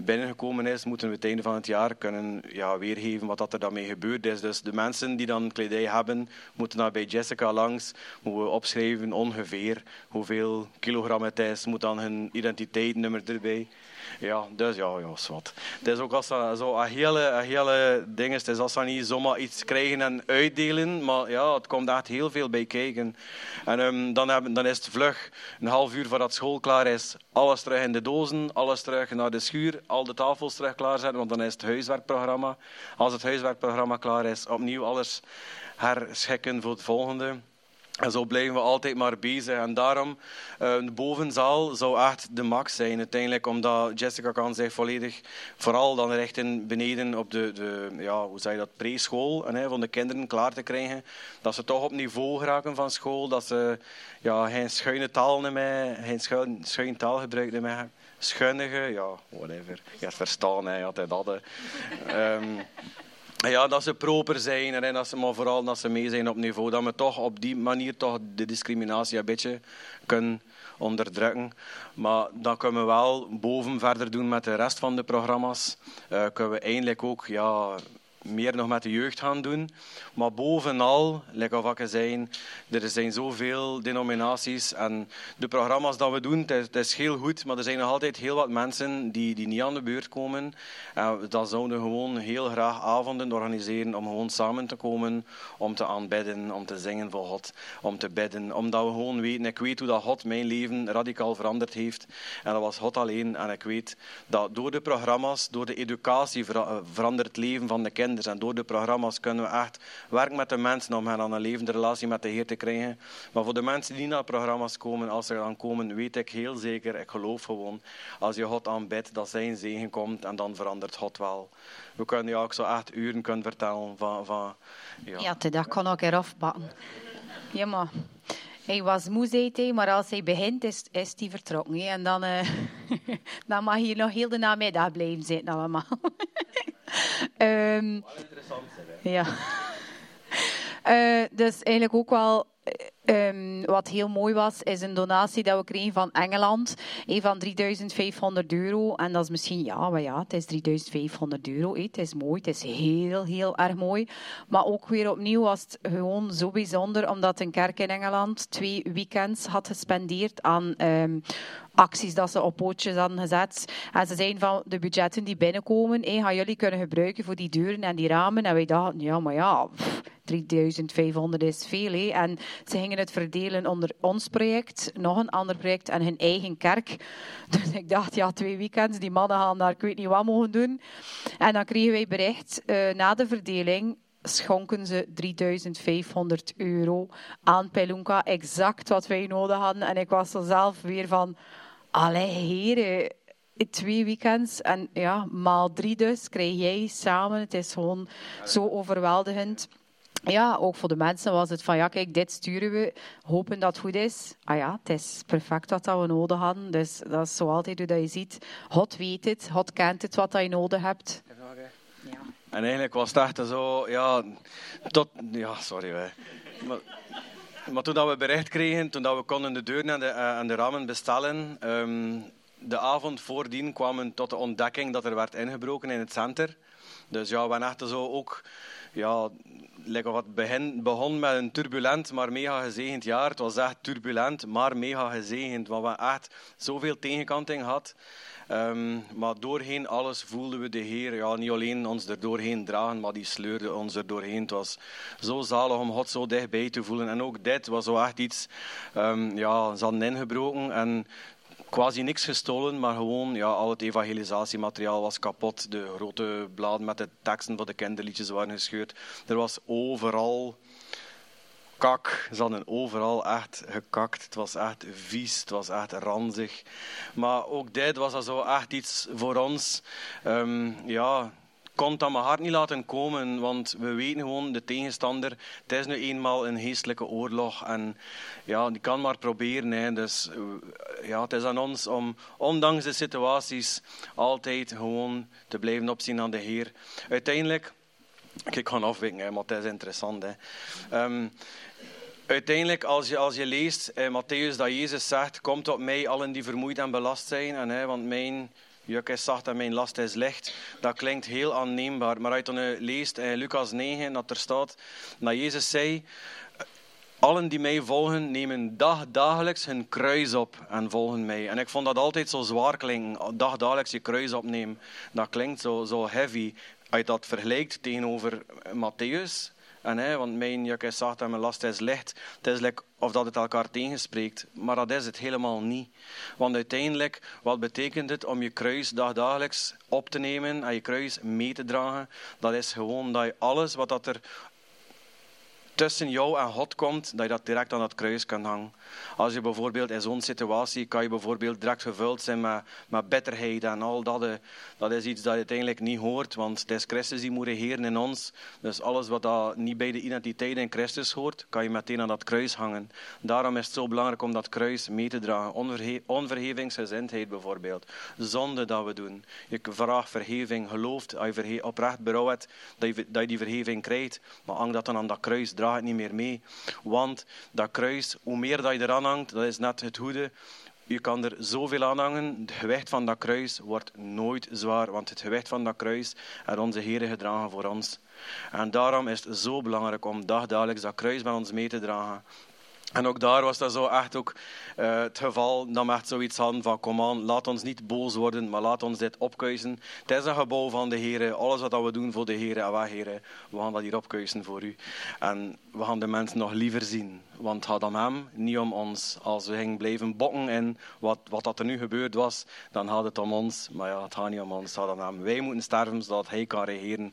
Speaker 6: binnengekomen is, moeten we het einde van het jaar kunnen ja, weergeven wat dat er daarmee gebeurd is. Dus de mensen die dan kledij hebben, moeten daar bij Jessica langs, moeten we opschrijven ongeveer hoeveel kilogram het is, moet dan hun identiteitsnummer erbij. Ja, dus ja, is wat. Het is ook als dat zo een hele, hele ding is, het is als dat niet zomaar iets krijgen en uitdelen, maar ja, het komt echt heel veel bij kijken. En ehm, dan, hebben, dan is het vlug, een half uur voordat school klaar is, alles terug in de dozen, alles terug naar de schuur, al de tafels terug klaarzetten, want dan is het huiswerkprogramma. Als het huiswerkprogramma klaar is, opnieuw alles herschikken voor het volgende. En zo blijven we altijd maar bezig. En daarom, eh, de bovenzaal zou echt de max zijn uiteindelijk. Omdat Jessica kan zich volledig, vooral dan richten beneden op de, de ja, hoe je dat, preschool. En, hè, van de kinderen klaar te krijgen. Dat ze toch op niveau geraken van school. Dat ze ja, geen schuine taal meer, geen schuin, schuin taalgebruik meer ja, whatever. Je hebt verstaan, hè, altijd dat. Ja, dat ze proper zijn en dat ze, maar vooral dat ze mee zijn op niveau. Dat we toch op die manier toch de discriminatie een beetje kunnen onderdrukken. Maar dan kunnen we wel boven verder doen met de rest van de programma's. Eh, kunnen we eindelijk ook ja, meer nog met de jeugd gaan doen. Maar bovenal, lekker of zijn, er zijn zoveel denominaties en de programma's dat we doen, het is, heel goed, maar er zijn nog altijd heel wat mensen die, die niet aan de beurt komen. En dan zouden we gewoon heel graag avonden organiseren om gewoon samen te komen, om te aanbidden, om te zingen voor God, om te bidden. Omdat we gewoon weten, ik weet hoe dat God mijn leven radicaal veranderd heeft. En dat was God alleen. En ik weet dat door de programma's, door de educatie vera- verandert het leven van de kinderen. En door de programma's kunnen we echt werken met de mensen om hen aan een levende relatie met de Heer te krijgen. Maar voor de mensen die naar programma's komen, als ze dan komen, weet ik heel zeker, ik geloof gewoon, als je God aanbidt, dat zijn zegen komt en dan verandert God wel. We kunnen ja ook zo echt uren kunnen vertellen van... van ja.
Speaker 8: Ja, dat kan ook eraf bakken. Ja, maar hij was moe, zei hij, maar als hij begint, is, is hij vertrokken. En dan, eh, dan mag je nog heel de namiddag blijven zitten allemaal. Ehm, ja. Eh, dus eigenlijk ook wel eh, ehm, wat heel mooi was, is een donatie dat we kregen van Engeland. Een van 3500 euro. En dat is misschien, ja, maar ja, het is 3500 euro. Het is mooi, het is heel, heel erg mooi. Maar ook weer opnieuw was het gewoon zo bijzonder, omdat een kerk in Engeland twee weekends had gespendeerd aan ehm, acties dat ze op pootjes hadden gezet. En ze zeiden van de budgetten die binnenkomen, hé, gaan jullie kunnen gebruiken voor die deuren en die ramen. En wij dachten, ja, maar ja, 3500 is veel. En ze gingen het verdelen onder ons project, nog een ander project en hun eigen kerk. Dus ik dacht, ja, twee weekends, die mannen gaan daar ik weet niet wat mogen doen. En dan kregen wij bericht, eh, na de verdeling schonken ze 3500 euro aan Pelunka. Exact wat wij nodig hadden. En ik was er zelf weer van, allee heren, twee weekends en ja, maal drie dus, krijg jij samen. Het is gewoon zo overweldigend. Ja, ook voor de mensen was het van, ja kijk, dit sturen we, hopen dat het goed is. Ah ja, het is perfect wat dat we nodig hadden. Dus dat is zo altijd hoe dat je ziet. God weet het, God kent het wat dat je nodig hebt.
Speaker 6: En eigenlijk was het echt zo, ja, tot, ja, sorry. Maar, maar toen dat we bericht kregen, toen dat we konden de deuren en de, eh, en de ramen bestellen, ehm, de avond voordien kwamen tot de ontdekking dat er werd ingebroken in het center. Dus ja, we waren echt zo ook, ja, lekker wat begin, begon met een turbulent, maar mega gezegend jaar. Het was echt turbulent, maar mega gezegend, want we echt zoveel tegenkanting had. Ehm, maar doorheen alles voelden we de Heer, ja, niet alleen ons er doorheen dragen, maar die sleurde ons er doorheen. Het was zo zalig om God zo dichtbij te voelen. En ook dit was zo echt iets, ehm, ja, ze hadden ingebroken en quasi niks gestolen, maar gewoon ja, al het evangelisatiemateriaal was kapot. De grote bladen met de teksten van de kinderliedjes waren gescheurd. Er was overal kak. Ze hadden overal echt gekakt. Het was echt vies, het was echt ranzig. Maar ook dit was zo echt iets voor ons. Ehm, ja, kon het aan mijn hart niet laten komen, want we weten gewoon, de tegenstander, het is nu eenmaal een geestelijke oorlog en ja, die kan maar proberen. Hè. Dus eh, ja, het is aan ons om, ondanks de situaties, altijd gewoon te blijven opzien aan de Heer. Uiteindelijk, ik ga afwijken, hè, maar het is interessant. Hè. Ehm, Uiteindelijk, als je, als je leest in Matthäus dat Jezus zegt, komt op mij allen die vermoeid en belast zijn, en, hè, want mijn juk is en mijn last is licht. Dat klinkt heel aanneembaar. Maar als je dan leest in Lucas 9, dat er staat, dat Jezus zei, allen die mij volgen, nemen dag, dagelijks hun kruis op en volgen mij. En ik vond dat altijd zo zwaar klinken, dag, dagelijks je kruis opnemen. Dat klinkt zo, zo heavy. Als je dat vergelijkt tegenover Matthäus, en, hè, want mijn juk is zacht en mijn last is licht. Het is like of dat het elkaar tegenspreekt. Maar dat is het helemaal niet. Want uiteindelijk, wat betekent het om je kruis dagdagelijks op te nemen en je kruis mee te dragen? Dat is gewoon dat je alles wat dat er tussen jou en God komt, dat je dat direct aan dat kruis kan hangen. Als je bijvoorbeeld in zo'n situatie, kan je bijvoorbeeld direct gevuld zijn met, met bitterheid en al dat. eh, Dat is iets dat je uiteindelijk niet hoort, want het is Christus die moet regeren in ons. Dus alles wat dat niet bij de identiteit in Christus hoort, kan je meteen aan dat kruis hangen. Daarom is het zo belangrijk om dat kruis mee te dragen. Onverhe onvergevingsgezindheid bijvoorbeeld. Zonde dat we doen. Je vraagt vergeving, gelooft, als je oprecht berouw hebt, dat je, dat je die vergeving krijgt. Maar hang dat dan aan dat kruis, draag het niet meer mee. Want dat kruis, hoe meer dat je eraan hangt, dat is net het goede. Je kan er zoveel aan hangen. Het gewicht van dat kruis wordt nooit zwaar, want het gewicht van dat kruis heeft onze Heer gedragen voor ons. En daarom is het zo belangrijk om dagdagelijks dat kruis bij ons mee te dragen. En ook daar was dat zo echt ook eh, het geval we echt zoiets hadden van kom aan, laat ons niet boos worden, maar laat ons dit opkuisen. Het is een gebouw van de Heer. Alles wat we doen voor de Heer, en wij we gaan dat hier opkuisen voor u. En we gaan de mensen nog liever zien, want het gaat om hem, niet om ons. Als we gingen blijven bokken in wat, wat dat er nu gebeurd was, dan gaat het om ons. Maar ja, het gaat niet om ons, het gaat om hem. Wij moeten sterven zodat hij kan regeren.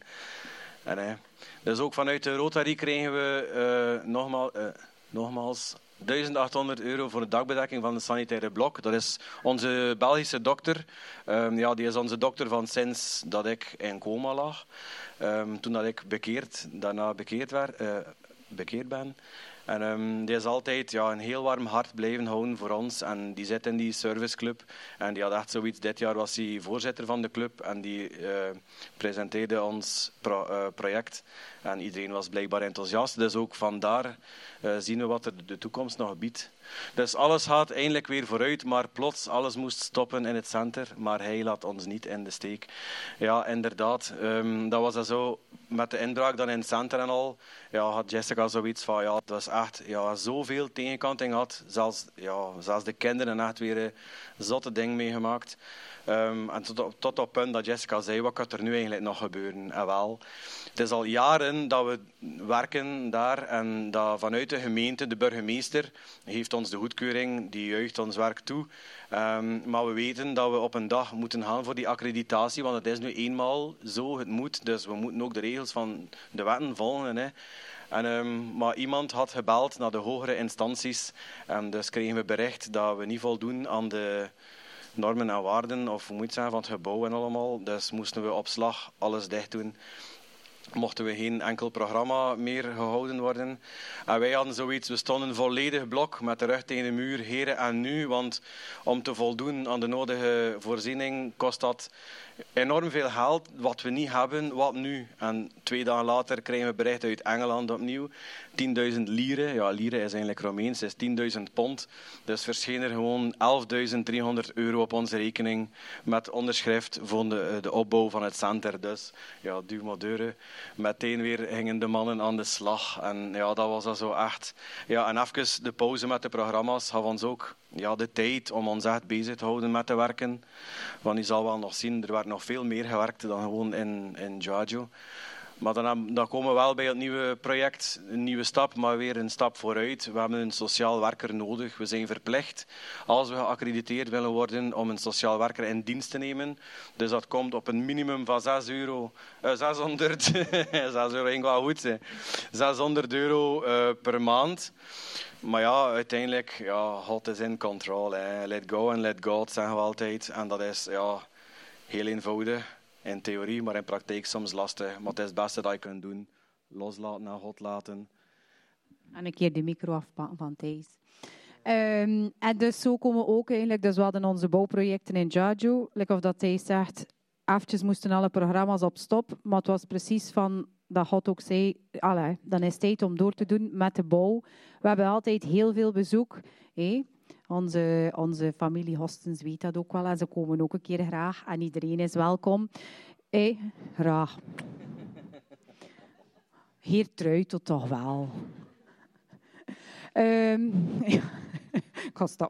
Speaker 6: En, dus ook vanuit de Rotary kregen we uh, nogmaals... Uh, Nogmaals, 1800 euro voor de dagbedekking van het sanitaire blok. Dat is onze Belgische dokter. Um, ja, die is onze dokter van sinds dat ik in coma lag. Um, toen dat ik bekeerd, daarna bekeerd, werd, uh, bekeerd ben. En ehm, die is altijd ja, een heel warm hart blijven houden voor ons. En die zit in die serviceclub. En die had echt zoiets. Dit jaar was hij voorzitter van de club. En die eh, presenteerde ons eh, project. En iedereen was blijkbaar enthousiast. Dus ook vandaar eh, zien we wat er de toekomst nog biedt. Dus alles gaat eindelijk weer vooruit, maar plots alles moest stoppen in het center. Maar hij laat ons niet in de steek. Ja, inderdaad. ehm, dat was dat zo met de inbraak dan in het center en al. Ja, had Jessica zoiets van, ja, het was echt ja, zoveel tegenkanting had. Zelfs, ja, zelfs de kinderen echt weer een zotte ding meegemaakt. Ehm, en tot, op- punt dat Jessica zei, wat kan er nu eigenlijk nog gebeuren? En wel, het is al jaren dat we werken daar en dat vanuit de gemeente, de burgemeester, heeft ons de goedkeuring, die juicht ons werk toe. Ehm, maar we weten dat we op een dag moeten gaan voor die accreditatie, want het is nu eenmaal zo, het moet. Dus we moeten ook de regels van de wetten volgen. Hè. En, ehm, maar iemand had gebeld naar de hogere instanties en dus kregen we bericht dat we niet voldoen aan de normen en waarden, of het zeggen, van het gebouw en allemaal. Dus moesten we op slag alles dicht doen. Mochten we geen enkel programma meer gehouden worden. En wij hadden zoiets, we stonden volledig blok met de rug tegen de muur, heren en nu. Want om te voldoen aan de nodige voorziening kost dat enorm veel geld, wat we niet hebben, wat nu? En twee dagen later krijgen we bericht uit Engeland opnieuw. 10.000 lieren, ja lieren is eigenlijk Romeins, is 10.000 pond. Dus verscheen er gewoon 11.300 euro op onze rekening met onderschrift voor de, de opbouw van het center. Dus ja, duw maar deuren. Meteen weer gingen de mannen aan de slag. En ja, dat was dan zo echt. Ja, en even de pauze met de programma's gaf ons ook ja, de tijd om ons echt bezig te houden met te werken. Want je zal wel nog zien, er werd nog veel meer gewerkt dan gewoon in, in Giorgio. Maar dan, dan komen we wel bij het nieuwe project, een nieuwe stap, maar weer een stap vooruit. We hebben een sociaal werker nodig. We zijn verplicht, als we geaccrediteerd willen worden, om een sociaal werker in dienst te nemen. Dus dat komt op een minimum van 6 euro, eh, 600, 6 euro ging wel goed zijn, 600 euro eh, per maand. Maar ja, uiteindelijk, ja, God is in control. Let go and let God, zeggen we altijd. En dat is ja, heel eenvoudig in theorie, maar in praktijk soms lastig. Maar het is het beste dat je kunt doen. Loslaten naar God laten.
Speaker 8: En een keer de micro afpakken van Thijs. Ehm, en dus zo komen we ook eigenlijk, dus we hadden onze bouwprojecten in Giorgio. Like of dat Thijs zegt, eventjes moesten alle programma's op stop. Maar het was precies van, dat God ook zei, allee, dan is het tijd om door te doen met de bouw. We hebben altijd heel veel bezoek. hé. Onze, onze familie Hostens weet dat ook wel. En ze komen ook een keer graag. En iedereen is welkom. hé, graag. Heer Truit tot toch wel. Ehm, ja. Ik ga.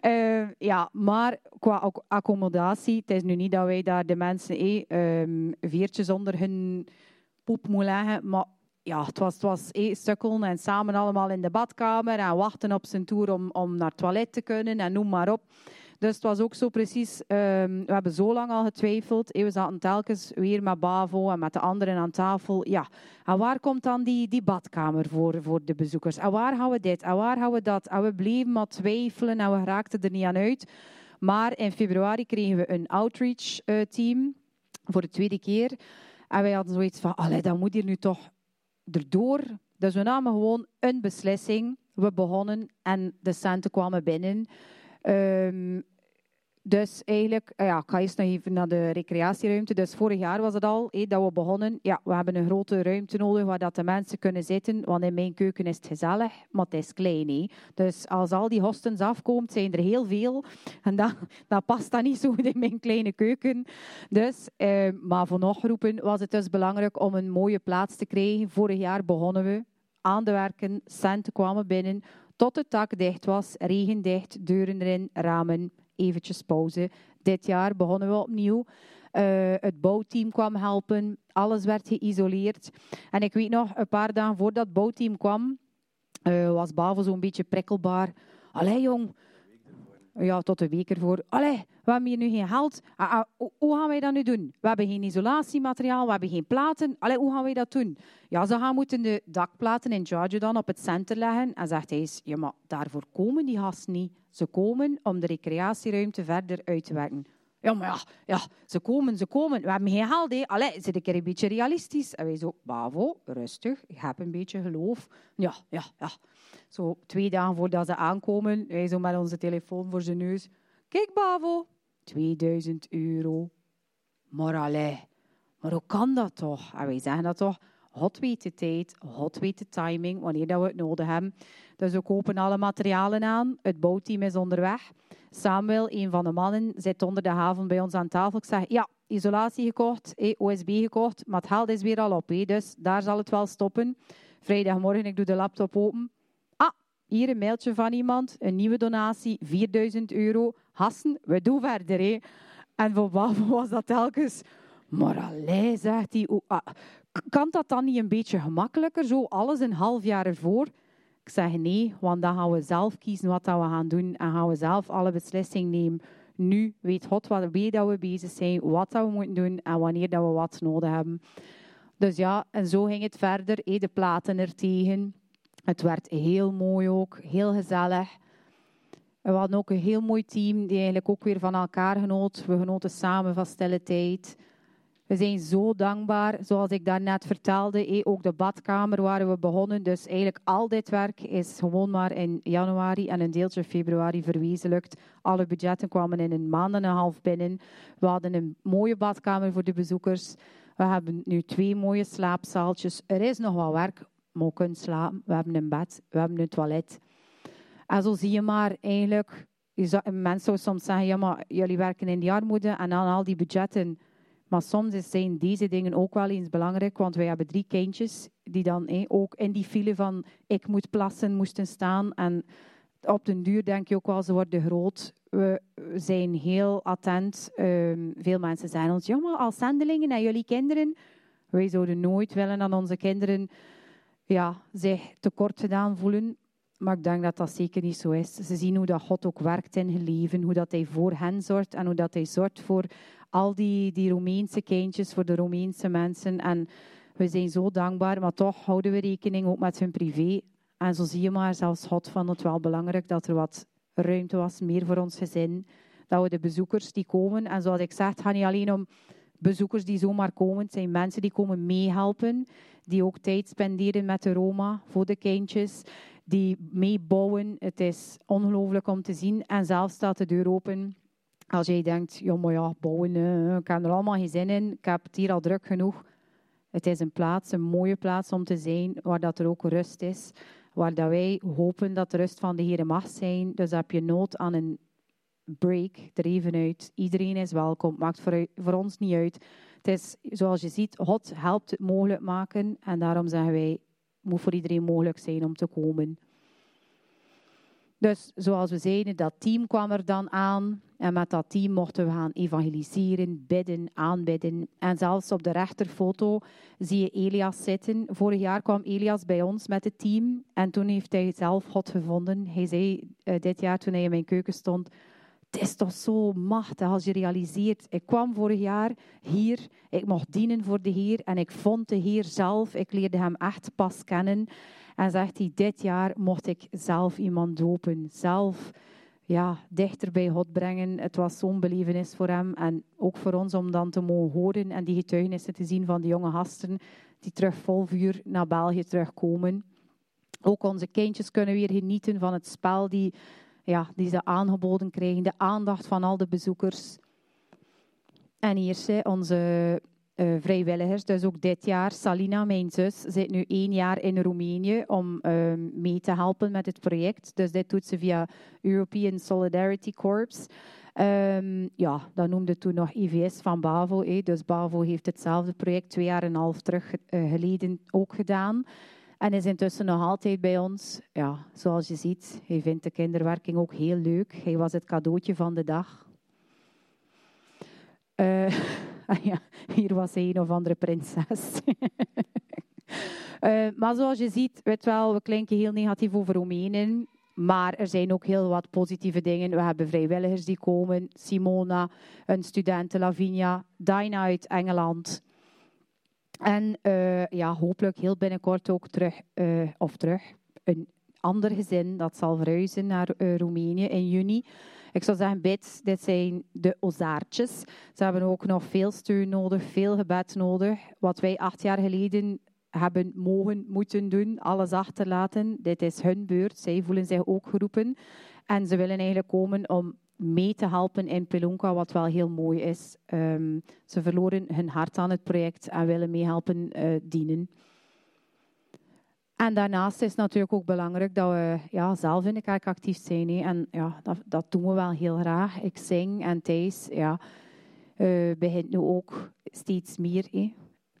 Speaker 8: Ehm, ja, maar qua acc- accommodatie, het is nu niet dat wij daar de mensen eh, ehm, veertjes onder hun poep moeten leggen, maar ja, het was, het was eh, sukkelen en samen allemaal in de badkamer en wachten op zijn toer om, om naar het toilet te kunnen en noem maar op. Dus het was ook zo precies, ehm, we hebben zo lang al getwijfeld. eh, We zaten telkens weer met Bavo en met de anderen aan tafel. Ja, en waar komt dan die, die badkamer voor, voor de bezoekers? En waar gaan we dit? En waar gaan we dat? En we bleven maar twijfelen en we raakten er niet aan uit. Maar in februari kregen we een outreach eh, team voor de tweede keer. En wij hadden zoiets van, allee, dat moet hier nu toch erdoor. Dus we namen gewoon een beslissing. We begonnen en de centen kwamen binnen. Ehm, dus eigenlijk, eh, ja, ik ga eerst nog even naar de recreatieruimte. Dus vorig jaar was het al dat we begonnen. Ja, we hebben een grote ruimte nodig waar dat de mensen kunnen zitten. Want in mijn keuken is het gezellig, maar het is klein. Dus als al die hostens afkomt, zijn er heel veel. En dat, dat past dan niet zo goed in mijn kleine keuken. Dus, eh, maar voor nog was het dus belangrijk om een mooie plaats te krijgen. Vorig jaar begonnen we aan de werken. Centen kwamen binnen. Tot het dak dicht was, regendicht, deuren erin, ramen, eventjes pauze. Dit jaar begonnen we opnieuw. Eh, het bouwteam kwam helpen, alles werd geïsoleerd. En ik weet nog, een paar dagen voordat het bouwteam kwam, eh, was Bavo zo'n beetje prikkelbaar. Allee jong, ja, tot een week ervoor. Allee, we hebben hier nu geen geld. Ah, ah, hoe- gaan wij dat nu doen? We hebben geen isolatiemateriaal, we hebben geen platen. Allee, hoe gaan wij dat doen? Ja, ze gaan moeten de dakplaten in Giorgio dan op het center leggen. En zegt hij, ja, maar daarvoor komen die gasten niet. Ze komen om de recreatieruimte verder uit te werken. Ja, maar ja, ja, ze komen, ze komen. We hebben geen geld, hè. Allee, zit een keer een beetje realistisch. En wij zo, Bavo, rustig, ik heb een beetje geloof. Ja, ja, ja. Zo twee dagen voordat ze aankomen, wij zo met onze telefoon voor zijn neus. Kijk, Bavo, 2000 euro. Maar maar hoe kan dat toch? En wij zeggen dat toch, Weet de tijd, weet de timing, wanneer dat we het nodig hebben. Dus we kopen alle materialen aan, het bouwteam is onderweg. Samuel, een van de mannen, zit onder de avond bij ons aan tafel. Ik zeg, ja, isolatie gekocht, eh, OSB gekocht, maar het geld is weer al op, eh, dus daar zal het wel stoppen. Vrijdagmorgen, ik doe de laptop open. Ah, hier een mailtje van iemand, een nieuwe donatie, 4000 euro. Hassen, we doen verder. Hè. En voor Bavo was dat telkens... Maar allee, zegt hij, kan dat dan niet een beetje gemakkelijker, zo alles een half jaar ervoor? Ik zeg nee, want dan gaan we zelf kiezen wat dat we gaan doen en gaan we zelf alle beslissingen nemen. Nu weet God wat, dat we bezig zijn, wat dat we moeten doen en wanneer dat we wat nodig hebben. Dus ja, en zo ging het verder. De platen er tegen. Het werd heel mooi ook, heel gezellig. We hadden ook een heel mooi team die eigenlijk ook weer van elkaar genoot. We genoten samen van stille tijd. We zijn zo dankbaar, zoals ik daarnet vertelde. eh, Ook de badkamer waren we begonnen. Dus eigenlijk al dit werk is gewoon maar in januari en een deeltje februari verwezenlijkt. Alle budgetten kwamen in een maand en een half binnen. We hadden een mooie badkamer voor de bezoekers. We hebben nu twee mooie slaapzaaltjes. Er is nog wat werk, maar we kunnen slapen. We hebben een bed, we hebben een toilet. En zo zie je maar eigenlijk, mensen zouden soms zeggen, ja maar jullie werken in die armoede en dan al die budgetten. Maar soms zijn deze dingen ook wel eens belangrijk, want wij hebben drie kindjes die dan ook in die file van ik moet plassen moesten staan. En op den duur denk je ook wel, ze worden groot. We zijn heel attent. Ehm, veel mensen zeggen ons, maar als zendelingen en jullie kinderen, wij zouden nooit willen dat onze kinderen ja, zich tekort gedaan voelen. Maar ik denk dat dat zeker niet zo is. Ze zien hoe dat God ook werkt in hun leven, hoe dat hij voor hen zorgt en hoe dat hij zorgt voor al die, die Romeinse kindjes, voor de Romeinse mensen. En we zijn zo dankbaar, maar toch houden we rekening ook met hun privé. En zo zie je maar, zelfs God vond het wel belangrijk dat er wat ruimte was, meer voor ons gezin. Dat we de bezoekers die komen, en zoals ik zeg, het gaat niet alleen om bezoekers die zomaar komen. Het zijn mensen die komen meehelpen, die ook tijd spenderen met de Roma voor de kindjes, die meebouwen. Het is ongelooflijk om te zien. En zelf staat de deur open. Als jij denkt, ja, maar ja, bouwen, eh, ik heb er allemaal geen zin in, ik heb het hier al druk genoeg. Het is een plaats, een mooie plaats om te zijn, waar dat er ook rust is. Waar dat wij hopen dat de rust van de Heer mag zijn. Dus heb je nood aan een break er even uit. Iedereen is welkom, maakt voor, voor ons niet uit. Het is, zoals je ziet, God helpt het mogelijk maken. En daarom zeggen wij, moet voor iedereen mogelijk zijn om te komen. Dus zoals we zeiden, dat team kwam er dan aan. En met dat team mochten we gaan evangeliseren, bidden, aanbidden. En zelfs op de rechterfoto zie je Elias zitten. Vorig jaar kwam Elias bij ons met het team. En toen heeft hij zelf God gevonden. Hij zei eh, dit jaar toen hij in mijn keuken stond... Het is toch zo machtig als je realiseert. Ik kwam vorig jaar hier, ik mocht dienen voor de Heer en ik vond de Heer zelf. Ik leerde hem echt pas kennen. En zegt hij, dit jaar mocht ik zelf iemand dopen. Zelf ja, dichter bij God brengen. Het was zo'n belevenis voor hem. En ook voor ons om dan te mogen horen en die getuigenissen te zien van de jonge gasten die terug vol vuur naar België terugkomen. Ook onze kindjes kunnen weer genieten van het spel die, ja, die ze aangeboden krijgen. De aandacht van al de bezoekers. En hier zijn onze eh, vrijwilligers. Dus ook dit jaar, Salina, mijn zus, zit nu één jaar in Roemenië om eh, mee te helpen met het project. Dus dit doet ze via European Solidarity Corps. Ehm, ja, dat noemde toen nog IVS van BAVO. eh. Dus BAVO heeft hetzelfde project twee jaar en een half terug eh, geleden ook gedaan. En is intussen nog altijd bij ons. Ja, zoals je ziet, hij vindt de kinderwerking ook heel leuk. Hij was het cadeautje van de dag. Eh, ja, hier was een of andere prinses. Eh, maar zoals je ziet, weet wel, we klinken heel negatief over Roemenen. Maar er zijn ook heel wat positieve dingen. We hebben vrijwilligers die komen. Simona, een student, Lavinia, Dina uit Engeland. En eh, ja, hopelijk heel binnenkort ook terug, eh, of terug, een ander gezin dat zal verhuizen naar Roemenië in juni. Ik zou zeggen, bid, dit zijn de ozaartjes. Ze hebben ook nog veel steun nodig, veel gebed nodig. Wat wij acht jaar geleden hebben mogen, moeten doen, alles achterlaten. Dit is hun beurt. Zij voelen zich ook geroepen. En ze willen eigenlijk komen om mee te helpen in Pelunka, wat wel heel mooi is. Ehm, ze verloren hun hart aan het project en willen meehelpen eh, dienen. En daarnaast is het natuurlijk ook belangrijk dat we ja, zelf in de kerk actief zijn. hè. En ja, dat, dat doen we wel heel graag. Ik zing en Thijs ja, eh, begint nu ook steeds meer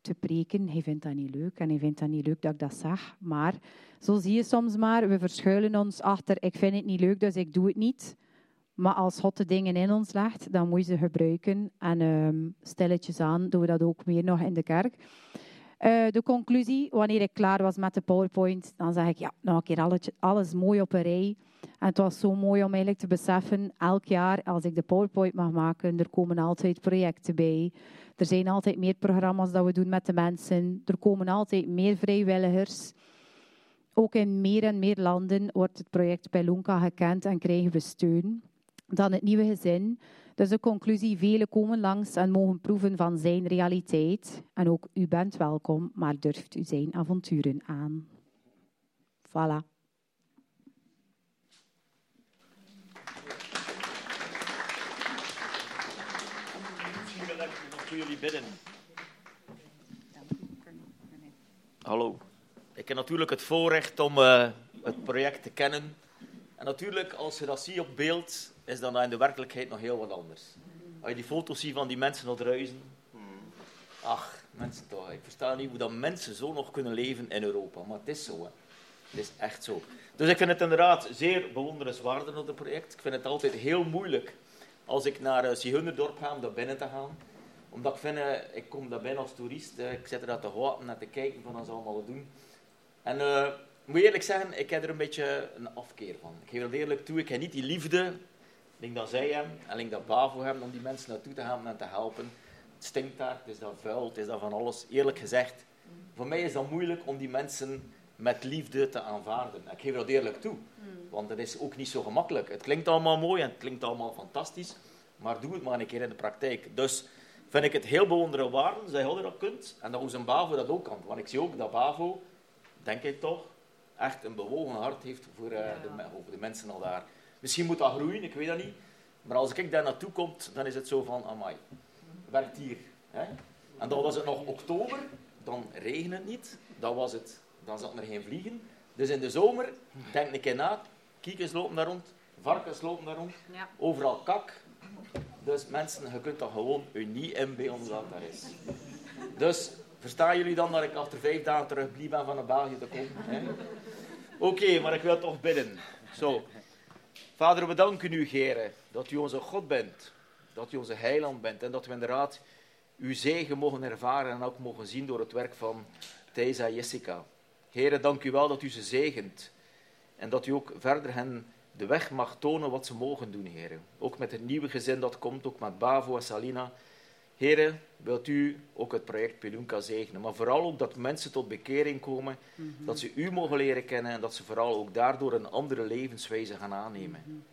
Speaker 8: te preken. Hij vindt dat niet leuk en hij vindt dat niet leuk dat ik dat zeg. Maar zo zie je soms maar, we verschuilen ons achter ik vind het niet leuk, dus ik doe het niet. Maar als God de dingen in ons legt, dan moet je ze gebruiken. En ehm, stilletjes aan doen we dat ook meer nog in de kerk. Eh, de conclusie, wanneer ik klaar was met de PowerPoint, dan zeg ik ja, nog een keer alles, alles mooi op een rij. En het was zo mooi om eigenlijk te beseffen, elk jaar als ik de PowerPoint mag maken, er komen altijd projecten bij. Er zijn altijd meer programma's dat we doen met de mensen. Er komen altijd meer vrijwilligers. Ook in meer en meer landen wordt het project Pelunka gekend en krijgen we steun. Dan het nieuwe gezin. Dus de conclusie, velen komen langs en mogen proeven van zijn realiteit. En ook u bent welkom, maar durft u zijn avonturen aan. Voilà.
Speaker 9: Jullie. Hallo. Ik heb natuurlijk het voorrecht om eh, het project te kennen. En natuurlijk, als je dat ziet op beeld, is dat in de werkelijkheid nog heel wat anders. Als je die foto's ziet van die mensen nog ruizen. Ach, mensen toch. Ik versta niet hoe dat mensen zo nog kunnen leven in Europa. Maar het is zo. Hè. Het is echt zo. Dus ik vind het inderdaad zeer bewonderenswaardig op het project. Ik vind het altijd heel moeilijk als ik naar uh, Zigeunerndorp ga om daar binnen te gaan. Omdat ik vind, eh, ik kom daar binnen als toerist. eh, ik zit er daar te wachten en te kijken van wat ze allemaal doen. En eh, ik moet eerlijk zeggen, ik heb er een beetje een afkeer van. Ik geef het eerlijk toe, ik heb niet die liefde, denk dat zij hebben en denk dat Bavo hebben, om die mensen naartoe te gaan en te helpen. Het stinkt daar, het is daar vuil, het is daar van alles. Eerlijk gezegd, voor mij is dat moeilijk om die mensen met liefde te aanvaarden. Ik geef dat eerlijk toe, want het is ook niet zo gemakkelijk. Het klinkt allemaal mooi en het klinkt allemaal fantastisch, maar doe het maar een keer in de praktijk. Dus vind ik het heel bewonderenswaardig dat jij dat kunt en dat onze Bavo dat ook kan. Want ik zie ook dat Bavo, denk ik toch, echt een bewogen hart heeft voor, eh, de, over de mensen al daar. Misschien moet dat groeien, ik weet dat niet. Maar als ik daar naartoe kom, dan is het zo van, amai, werkt hier. Hè? En dan was het nog oktober, dan regent het niet. Dan, was het, dan zat er geen vliegen. Dus in de zomer, denk een keer na, kiekens lopen daar rond, varkens lopen daar rond,
Speaker 10: Ja.
Speaker 9: overal kak. Dus mensen, je kunt dat gewoon niet inbeelden dat daar is. Dus verstaan jullie dan dat ik achter vijf dagen terug ben van naar België te komen? Oké, maar ik wil toch bidden. Zo. Vader, we danken u, Gere, dat u onze God bent. Dat u onze heiland bent. En dat we inderdaad uw zegen mogen ervaren en ook mogen zien door het werk van Thijs en Jessica. Heren, dank u wel dat u ze zegent. En dat u ook verder hen de weg mag tonen wat ze mogen doen, heren. Ook met het nieuwe gezin dat komt, ook met Bavo en Salina. Heren, wilt u ook het project Pelunka zegenen. Maar vooral ook dat mensen tot bekering komen, dat ze u mogen leren kennen en dat ze vooral ook daardoor een andere levenswijze gaan aannemen.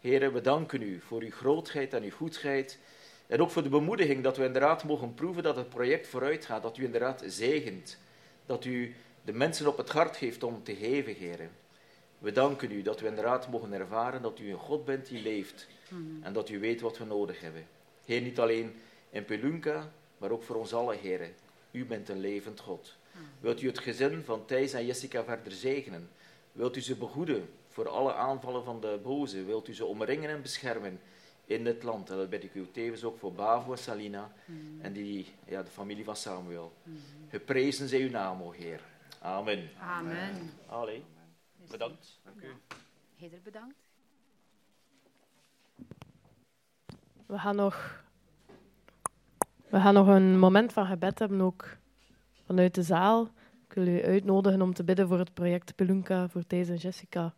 Speaker 9: Heren, we danken u voor uw grootheid en uw goedheid. En ook voor de bemoediging dat we inderdaad mogen proeven dat het project vooruit gaat. Dat u inderdaad zegent. Dat u de mensen op het hart geeft om te geven, heren. We danken u dat we inderdaad mogen ervaren dat u een God bent die leeft. En dat u weet wat we nodig hebben. Heer, niet alleen in Pelunka, maar ook voor ons allen, heren. U bent een levend God. Wilt u het gezin van Thijs en Jessica verder zegenen? Wilt u ze behoeden voor alle aanvallen van de boze? Wilt u ze omringen en beschermen in dit land? En dat bid ik u tevens ook voor Bavo en Salina en die, ja, de familie van Samuel. Geprezen zij uw naam, o Heer. Amen.
Speaker 10: Amen.
Speaker 9: Allee, bedankt. Dank u.
Speaker 10: Heder bedankt.
Speaker 1: We gaan nog, we gaan nog een moment van gebed hebben, ook vanuit de zaal. Ik wil u uitnodigen om te bidden voor het project Pelunka, voor Thijs en Jessica.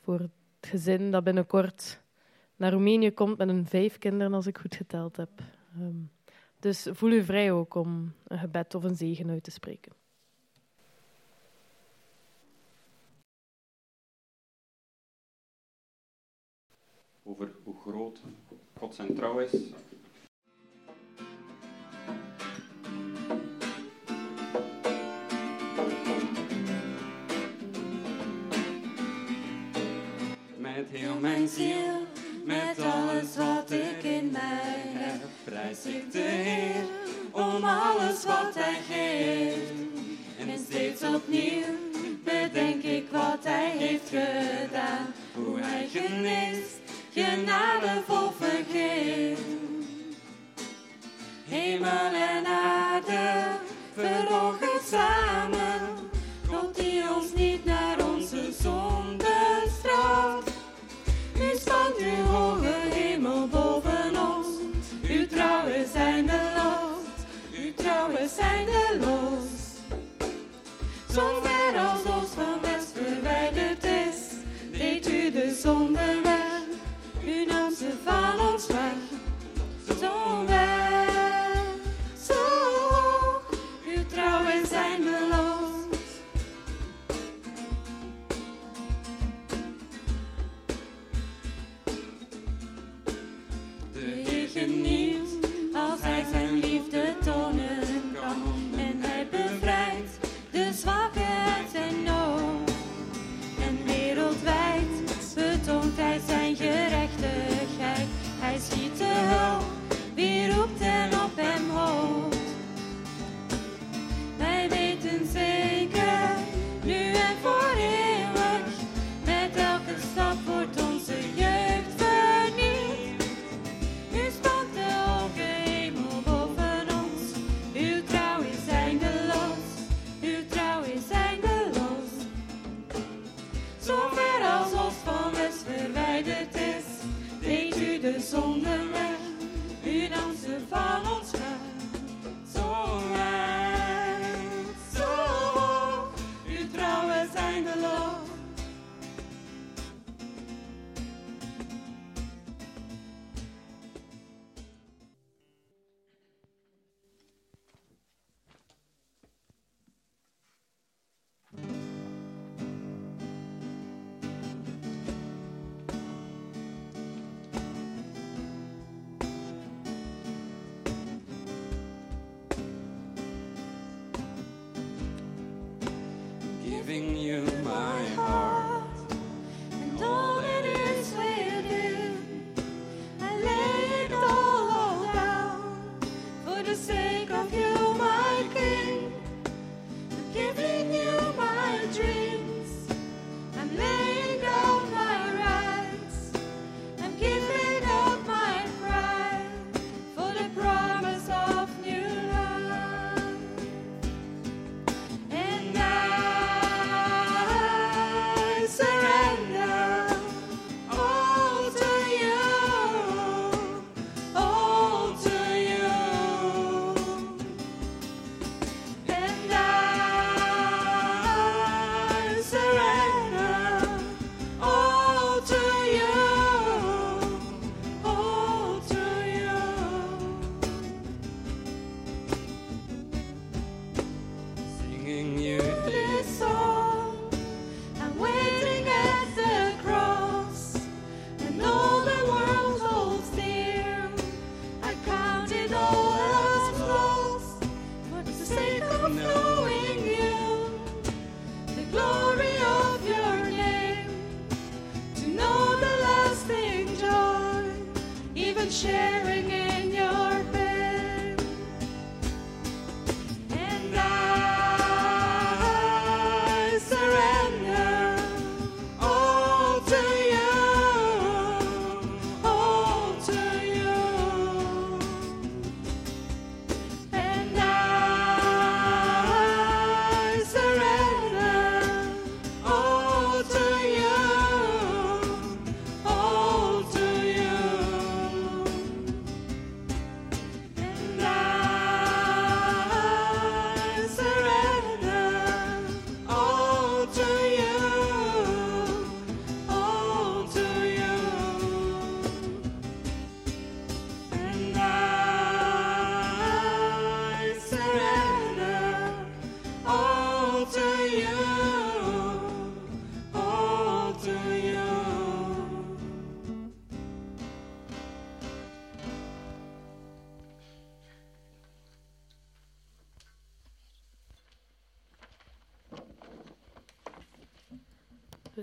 Speaker 1: Voor het gezin dat binnenkort naar Roemenië komt met hun vijf kinderen, als ik goed geteld heb. Ehm, dus voel u vrij ook om een gebed of een zegen uit te spreken.
Speaker 5: Over hoe groot God zijn trouw is,
Speaker 4: Met heel mijn ziel. Met alles wat ik in mij heb, prijs ik de Heer om alles wat Hij geeft. En steeds opnieuw bedenk ik wat Hij heeft gedaan, hoe Hij geneest, genadevol vergeet. Hemel en aarde verhogen samen. we zijn de los. zonder ver als ons van West verwijderd is, deed u de zonde weg. U nam ze van ons weg.
Speaker 1: zonder.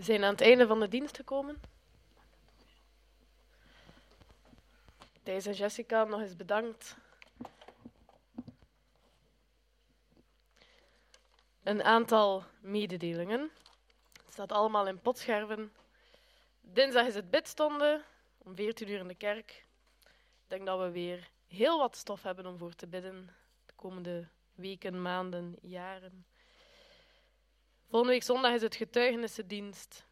Speaker 1: Aan het einde van de dienst gekomen. Thijs en Jessica, nog eens bedankt. Een aantal mededelingen. Het staat allemaal in potscherven. Dinsdag is het bidstonden om 14 uur in de kerk. Ik denk dat we weer heel wat stof hebben om voor te bidden de komende weken, maanden, jaren. Volgende week zondag is het getuigenissendienst.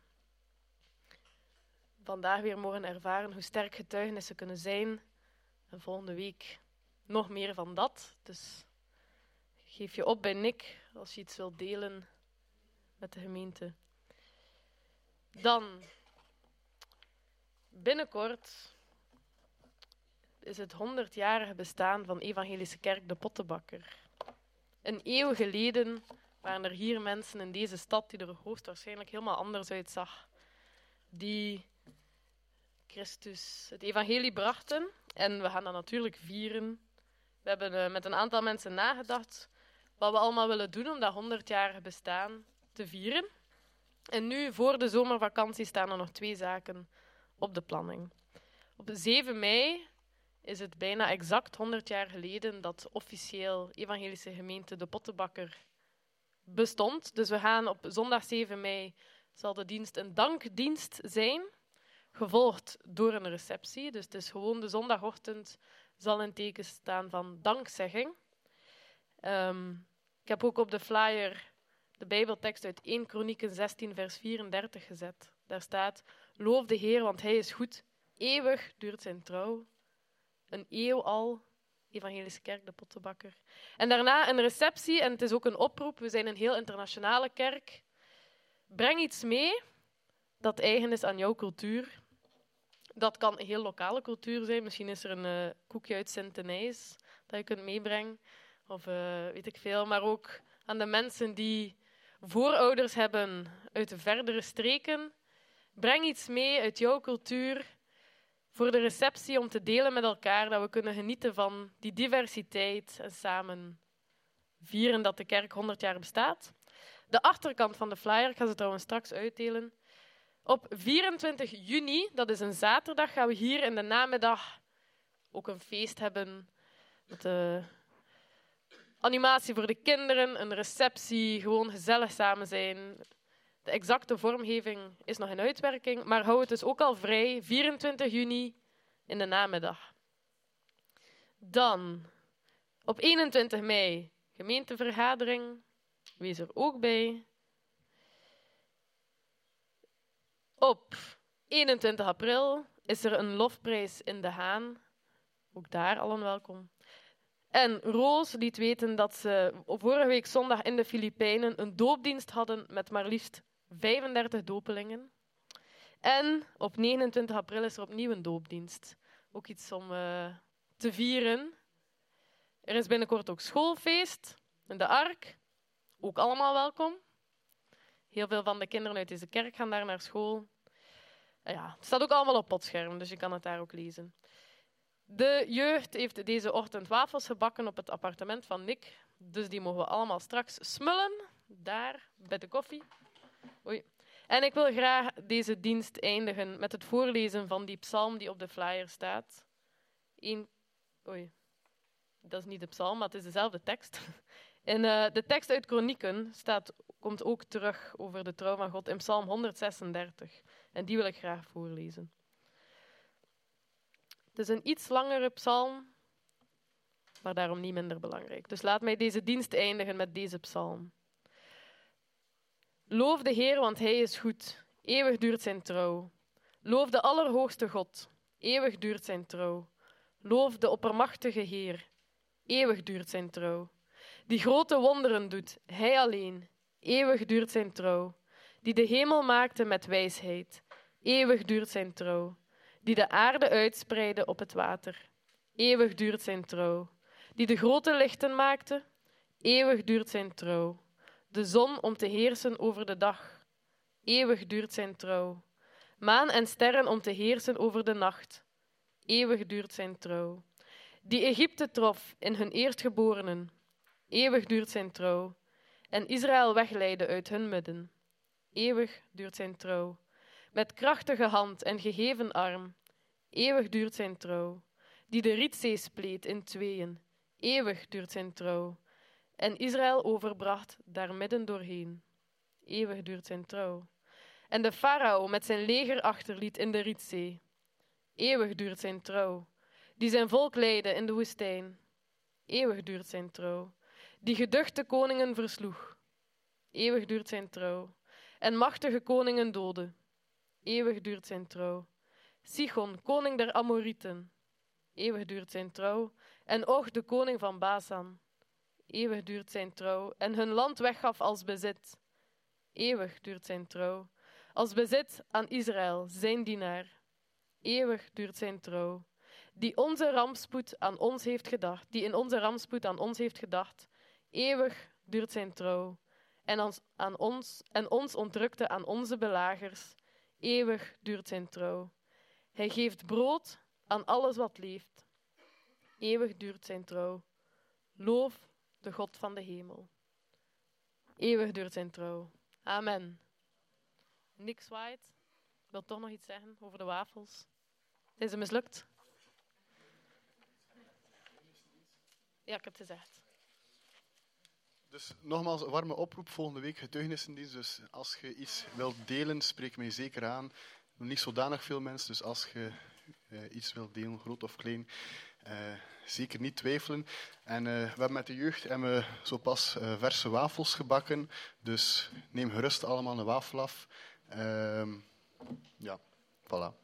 Speaker 1: Vandaag weer mogen ervaren hoe sterk getuigenissen kunnen zijn. En volgende week nog meer van dat. Dus geef je op bij Nick als je iets wilt delen met de gemeente. Dan binnenkort is het 100-jarige bestaan van Evangelische Kerk de Pottenbakker. Een eeuw geleden waren er hier mensen in deze stad die er hoogstwaarschijnlijk helemaal anders uitzag. Die Christus het evangelie brachten. En we gaan dat natuurlijk vieren. We hebben eh, met een aantal mensen nagedacht wat we allemaal willen doen om dat 100-jarige bestaan te vieren. En nu, voor de zomervakantie, staan er nog twee zaken op de planning. Op 7 mei is het bijna exact 100 jaar geleden dat officieel Evangelische Gemeente de Pottenbakker bestond. Dus we gaan op zondag 7 mei zal de dienst een dankdienst zijn, gevolgd door een receptie. Dus het is gewoon de zondagochtend zal in teken staan van dankzegging. Ehm, ik heb ook op de flyer de Bijbeltekst uit 1 Kronieken 16 vers 34 gezet. Daar staat, loof de Heer, want Hij is goed. Eeuwig duurt zijn trouw. Een eeuw al, Evangelische Kerk, de Pottenbakker. En daarna een receptie, en het is ook een oproep. We zijn een heel internationale kerk. Breng iets mee dat eigen is aan jouw cultuur. Dat kan heel lokale cultuur zijn. Misschien is er een eh, koekje uit Sint-Denijs dat je kunt meebrengen. Of eh, weet ik veel. Maar ook aan de mensen die voorouders hebben uit de verdere streken. Breng iets mee uit jouw cultuur voor de receptie om te delen met elkaar, dat we kunnen genieten van die diversiteit en samen vieren dat de kerk 100 jaar bestaat. De achterkant van de flyer, ik ga ze trouwens straks uitdelen. Op 24 juni, dat is een zaterdag, gaan we hier in de namiddag ook een feest hebben met de animatie voor de kinderen, een receptie, gewoon gezellig samen zijn. De exacte vormgeving is nog in uitwerking, maar hou het dus ook al vrij, 24 juni in de namiddag. Dan, op 21 mei, gemeentevergadering. Wees er ook bij. Op 21 april is er een lofprijs in De Haan. Ook daar allen welkom. En Roos liet weten dat ze vorige week zondag in de Filipijnen een doopdienst hadden met maar liefst 35 dopelingen. En op 29 april is er opnieuw een doopdienst. Ook iets om uh, te vieren. Er is binnenkort ook schoolfeest in de Ark. Ook allemaal welkom. Heel veel van de kinderen uit deze kerk gaan daar naar school. Ja, het staat ook allemaal op potscherm, dus je kan het daar ook lezen. De jeugd heeft deze ochtend wafels gebakken op het appartement van Nick. Dus die mogen we allemaal straks smullen. Daar, bij de koffie. Oei. En ik wil graag deze dienst eindigen met het voorlezen van die psalm die op de flyer staat. Eén... Oei. Dat is niet de psalm, maar het is dezelfde tekst. In uh, de tekst uit Kronieken staat, komt ook terug over de trouw van God in psalm 136. En die wil ik graag voorlezen. Het is een iets langere psalm, maar daarom niet minder belangrijk. Dus laat mij deze dienst eindigen met deze psalm. Loof de Heer, want Hij is goed. Eeuwig duurt zijn trouw. Loof de Allerhoogste God. Eeuwig duurt zijn trouw. Loof de oppermachtige Heer. Eeuwig duurt zijn trouw. Die grote wonderen doet, Hij alleen. Eeuwig duurt zijn trouw. Die de hemel maakte met wijsheid. Eeuwig duurt zijn trouw. Die de aarde uitspreidde op het water. Eeuwig duurt zijn trouw. Die de grote lichten maakte. Eeuwig duurt zijn trouw de zon om te heersen over de dag. Eeuwig duurt zijn trouw. Maan en sterren om te heersen over de nacht. Eeuwig duurt zijn trouw. Die Egypte trof in hun eerstgeborenen. Eeuwig duurt zijn trouw. En Israël wegleidde uit hun midden. Eeuwig duurt zijn trouw. Met krachtige hand en geheven arm. Eeuwig duurt zijn trouw. Die de Rietzee spleet in tweeën. Eeuwig duurt zijn trouw. En Israël overbracht daar midden doorheen. Eeuwig duurt zijn trouw. En de farao met zijn leger achterliet in de Rietzee. Eeuwig duurt zijn trouw. Die zijn volk leidde in de woestijn. Eeuwig duurt zijn trouw. Die geduchte koningen versloeg. Eeuwig duurt zijn trouw. En machtige koningen doodde. Eeuwig duurt zijn trouw. Sichon, koning der Amorieten. Eeuwig duurt zijn trouw. En Och, de koning van Basan. Eeuwig duurt zijn trouw. En hun land weggaf als bezit. Eeuwig duurt zijn trouw. Als bezit aan Israël, zijn dienaar. Eeuwig duurt zijn trouw. Die onze rampspoed aan ons heeft gedacht. Die in onze rampspoed aan ons heeft gedacht. Eeuwig duurt zijn trouw. En, aan ons, en ons ontrukte aan onze belagers. Eeuwig duurt zijn trouw. Hij geeft brood aan alles wat leeft. Eeuwig duurt zijn trouw. Loof de God van de hemel. Eeuwig duurt zijn trouw. Amen. Nick. Ik wil toch nog iets zeggen over de wafels. Zijn ze mislukt? Ja, ik heb het gezegd.
Speaker 11: Dus nogmaals, een warme oproep volgende week getuigenissendienst. Dus als je iets wilt delen, spreek mij zeker aan. Niet zodanig veel mensen, dus als je eh, iets wilt delen, groot of klein, zeker niet twijfelen. En eh, we hebben met de jeugd hebben we zo pas eh, verse wafels gebakken. Dus neem gerust allemaal een wafel af. Ehm, ja, voilà.